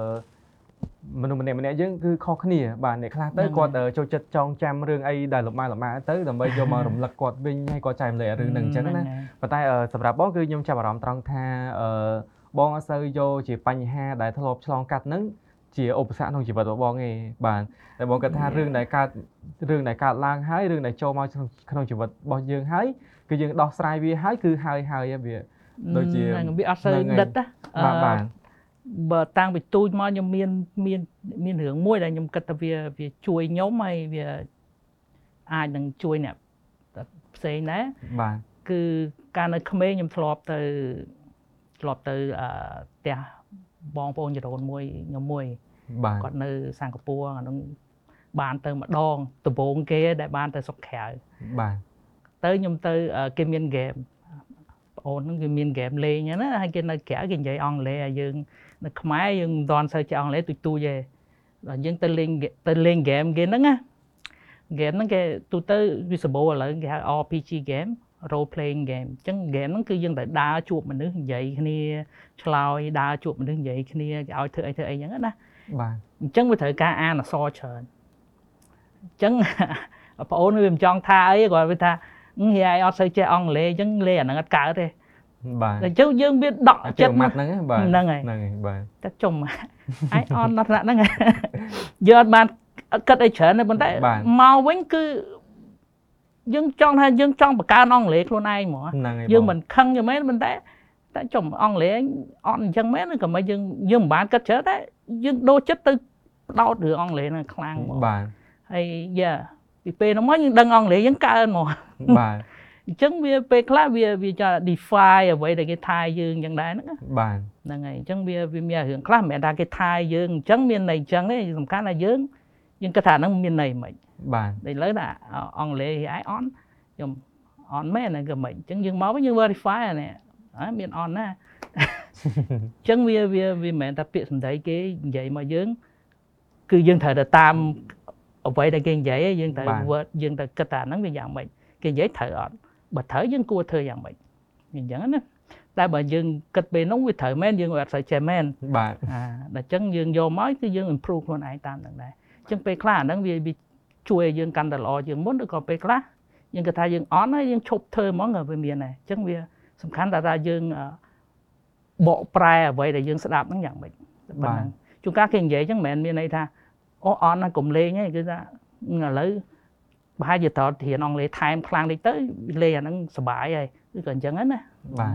មនុស្សម្នាក់ម្នាក់យើងគឺខុសគ្នាបាទអ្នកខ្លះទៅគាត់ចូលចិត្តចងចាំរឿងអីដែលលំបាកលំបាកទៅដើម្បីយកមករំលឹកគាត់វិញហើយគាត់ចែករំលែករឿងហ្នឹងអញ្ចឹងណាប៉ុន្តែសម្រាប់បងគឺខ្ញុំចាប់អារម្មណ៍ត្រង់ថាអឺបងអត់សូវយកជាបញ្ហាដែលធ្លាប់ឆ្លងកាត់ហ្នឹង ជាឧបសគ្គក្នុងជីវិតរបស់បងទេបាទតែបងគិតថារឿងដែលកើតរឿងដែលកើតឡើងហើយរឿងដែលចូលមកក្នុងជីវិតរបស់យើងហើយគឺយើងដោះស្រាយវាហើយគឺហើយហើយវាដូចជាវាអត់សូវដិតណាបាទបាទបើតាំងពីទូចមកខ្ញុំមានមានមានរឿងមួយដែលខ្ញុំគិតថាវាវាជួយខ្ញុំហើយវាអាចនឹងជួយអ្នកផ្សេងដែរបាទគឺកាលនៅក្មេងខ្ញុំធ្លាប់ទៅធ្លាប់ទៅអឺផ្ទះ បងប្អូនចរូនមួយខ្ញុំមួយបាទគាត់នៅសិង្ហបុរីអានោះបានទៅម្ដងដំបូងគេដែលបានទៅសុកក្រៅបាទទៅខ្ញុំទៅគេមានហ្គេមបងអូនហ្នឹងគេមានហ្គេមលេងណាហើយគេនៅក្រៅគេនិយាយអង់គ្លេសហើយយើងនៅខ្មែរយើងមិនទាន់សូវចេះអង់គ្លេសទូចទូចទេដល់យើងទៅលេងទៅលេងហ្គេមគេហ្នឹងណាហ្គេមហ្នឹងគេទូទៅវាសម្បូរឥឡូវគេហៅ RPG game role playing game អញ្ចឹង game ហ្នឹងគឺយើងត្រូវដើរជួបមនុស្សនិយាយគ្នាឆ្លើយដើរជួបមនុស្សនិយាយគ្នាគេឲ្យធ្វើអីធ្វើអីអញ្ចឹងណាបាទអញ្ចឹងវាត្រូវការអានអក្សរច្រើនអញ្ចឹងបងអូនវាមិនចង់ថាអីគាត់វាថាហេអីអត់សូវចេះអង់គ្លេសអញ្ចឹងលេអាហ្នឹងអត់កើតទេបាទអញ្ចឹងយើងវាដកចិត្តម៉ាត់ហ្នឹងបាទហ្នឹងហើយហ្នឹងហើយបាទតែចុំឯអនដល់ថ្នាក់ហ្នឹងយើងអត់បានគិតអីច្រើនទេប៉ុន្តែមកវិញគឺ យើងចង់ថាយើងចង់បង្កើនអង់គ្លេសខ្លួនឯងហ្មងយើងមិនខឹងទេមែនប៉ុន្តែតែចុំអង់គ្លេសអត់អញ្ចឹងមែនក៏មិនយើងយើងមិនបានគិតច្រើនតែយើងដូរចិត្តទៅបដោតរឿងអង់គ្លេសហ្នឹងខ្លាំងហ្មងបាទហើយយ៉ាពីពេលនោះមកយើងដឹងអង់គ្លេសយើងកើនហ្មងបាទអញ្ចឹងវាពេលខ្លះវាវាចា defy អ្វីដែលគេថាយើងអញ្ចឹងដែរហ្នឹងបាទហ្នឹងហើយអញ្ចឹងវាវាមានរឿងខ្លះមិនមែនថាគេថាយើងអញ្ចឹងមានន័យអញ្ចឹងទេសំខាន់ថាយើងយើងគិតថាហ្នឹងមានន័យមិន បាទតែឥឡូវថាអង់គ្លេសឯអនខ្ញុំអនមែនហ្នឹងក៏មិនអញ្ចឹងយើងមកវិញយើង verify អានេះមានអនណាអញ្ចឹងវាវាវាមិនមែនថាពាក្យសម្ដីគេនិយាយមកយើង គឺយើងត្រូវទៅតាមអ្វីដែលគេនិយាយយើងត្រូវ word យើងត្រូវគិតថាហ្នឹងវាយ៉ាងម៉េចគេនិយាយត្រូវអត់បើត្រូវយើងគួរធ្វើយ៉ាងម៉េចអញ្ចឹងណាតែបើយើងគិតពេលនោះវាត្រូវមែនយើងអត់សូវចេះមែនបាទអាដល់អញ្ចឹងយើងយកមកគឺយើង improve ខ្លួនឯងតាមហ្នឹងដែរអញ្ចឹងពេលខ្លះអាហ្នឹងវា ជួយឲ្យយើងកាន់តែល្អជាងមុនឬក៏ពេលខ្លះយើងគិតថាយើងអន់ហើយយើងឈប់ធ្វើហ្មងក៏វាមានដែរអញ្ចឹងវាសំខាន់តែថាយើងបកប្រែអ្វីដែលយើងស្ដាប់ហ្នឹងយ៉ាងម៉េចប៉ុណ្ណឹងជួនកាលគេនិយាយអញ្ចឹងមិនមែនមានន័យថាអូអន់ណាកុំលេងទេគឺថាឥឡូវប្រហែលជាត្រូវរៀនអង់គ្លេសថែមខ្លាំងតិចទៅលេងអាហ្នឹងសុបាយហើយគឺក៏អញ្ចឹងណាបាទ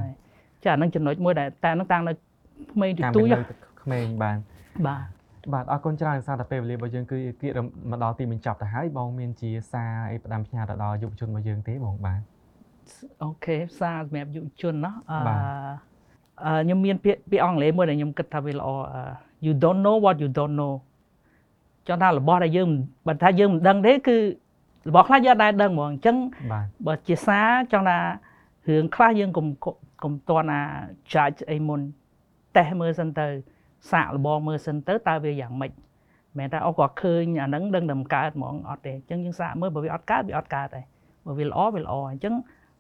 ចាអាហ្នឹងចំណុចមួយដែលតែហ្នឹងតាំងនៅក្មេងទូចក្មេងបានបាទ បាទអរគុណច្រើនសារតែពេលវេលារបស់យើងគឺគៀកមកដល់ទីបញ្ចប់ទៅហើយបងមានជាសារអីផ្ដាំផ្ញើទៅដល់យុវជនរបស់យើងទេបងបាទអូខេសារសម្រាប់យុវជនណោះអឺខ្ញុំមានពាក្យពាក្យអង់គ្លេសមួយដែលខ្ញុំគិតថាវាល្អ you don't know what you don't know ចង់ថារបស់ដែលយើងបើថាយើងមិនដឹងទេគឺរបស់ខ្លះយើងដែរដឹងហ្មងអញ្ចឹងបើជាសារចង់ថារឿងខ្លះយើងកុំកុំតន់អា judge អីមុនតេស្តមើលសិនទៅ សាកល្បងមើលសិនទៅតើវាយ៉ាងម៉េចមិនថាអូគាត់ឃើញអាហ្នឹងដឹងតែមិនកើតហ្មងអត់ទេអញ្ចឹងយើងសាកមើលបើវាអត់កើតវាអត់កើតទេបើវាល្អវាល្អអញ្ចឹង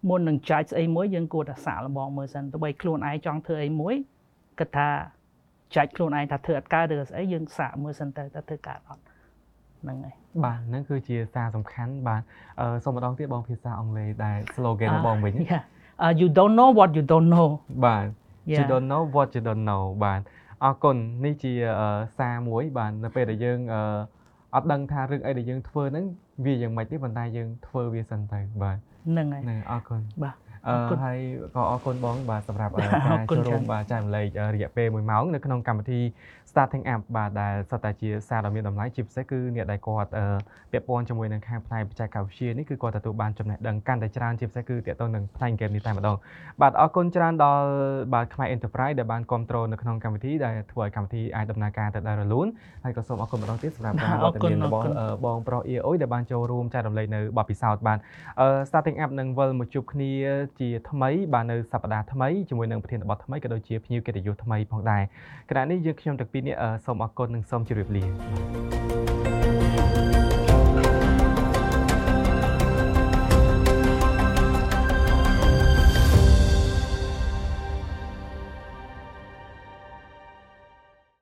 មុននឹងចែកស្អីមួយយើងគួរតែសាកល្បងមើលសិនទៅបីខ្លួនឯងចង់ធ្វើអីមួយគិតថាចែកខ្លួនឯងថាធ្វើអត់កើតឬស្អីយើងសាកមើលសិនទៅថាធ្វើកើតអត់ហ្នឹងហើយបាទហ្នឹងគឺជាសារសំខាន់បាទអឺសូមម្ដងទៀតបងភាសាអង់គ្លេសដែល slogan របស់បងវិញ Yeah. Uh, you don't know what you don't know បាទ you Yeah. don't know what you don't know បាទ អរគុណនេះជាអឺសារមួយបាទនៅពេលដែលយើងអឺអត់ដឹងថារឿងអីដែលយើងធ្វើហ្នឹងវាយ៉ាងម៉េចទេប៉ុន្តែយើងធ្វើវាសិនទៅបាទហ្នឹងហើយហ្នឹងអរគុណបាទ អឺអរគុណហើយក៏អរគុណបងបាទសម្រាប់អឺអការរគុណចូលរួមច្រើនបាទចែករំលែកអឺរយៈពេល1ម៉ោងនៅក្នុងកម្មវិធី Starting App បាទដែលសុទ្ធតែជាសារដ៏មានតម្លៃជាពិសេសគឺអ្នកដែលគាត់អឺពាក់ព័ន្ធជាមួយនឹងខាងផ្នែកបច្ចេកវិទ្យានេះគឺគាត់ទទួលបានចំណេះដឹងកាន់តែច្រើនជាពិសេសគឺទាក់ទងនឹងផ្នែក game នេះតែម្ដងបាទអរគុណច្រើនដល់បាទខ្មែរ Enterprise ដែលបានគ្រប់គ្រងនៅក្នុងកម្មវិធីដែលធ្វើឲ្យកម្មវិធីអាចដំណើរការទៅได้រលូនហើយក៏សូមអរគុណម្ដងទៀតសម្រាប់ការអវរត្តគុណមានរបស់អរគុណអឺបងប្រុសអ៊ីអុយដែលបានចូលរួមចែករំលែកនៅបទពិសោធន៍បាទអឺ Starting App នឹងវិលមកជួបគ្នាជាថ្មីបាទនៅសប្តាហ៍ថ្មីជាមួយនឹងប្រធានបទថ្មីក៏ដូចជាភ្ញៀវកិត្តិយសថ្មីផងដែរខណៈនេះយើងខ្ញុំទាំងពីរនេះអឺសូមអរគុណនិងសូមជម្រាបលា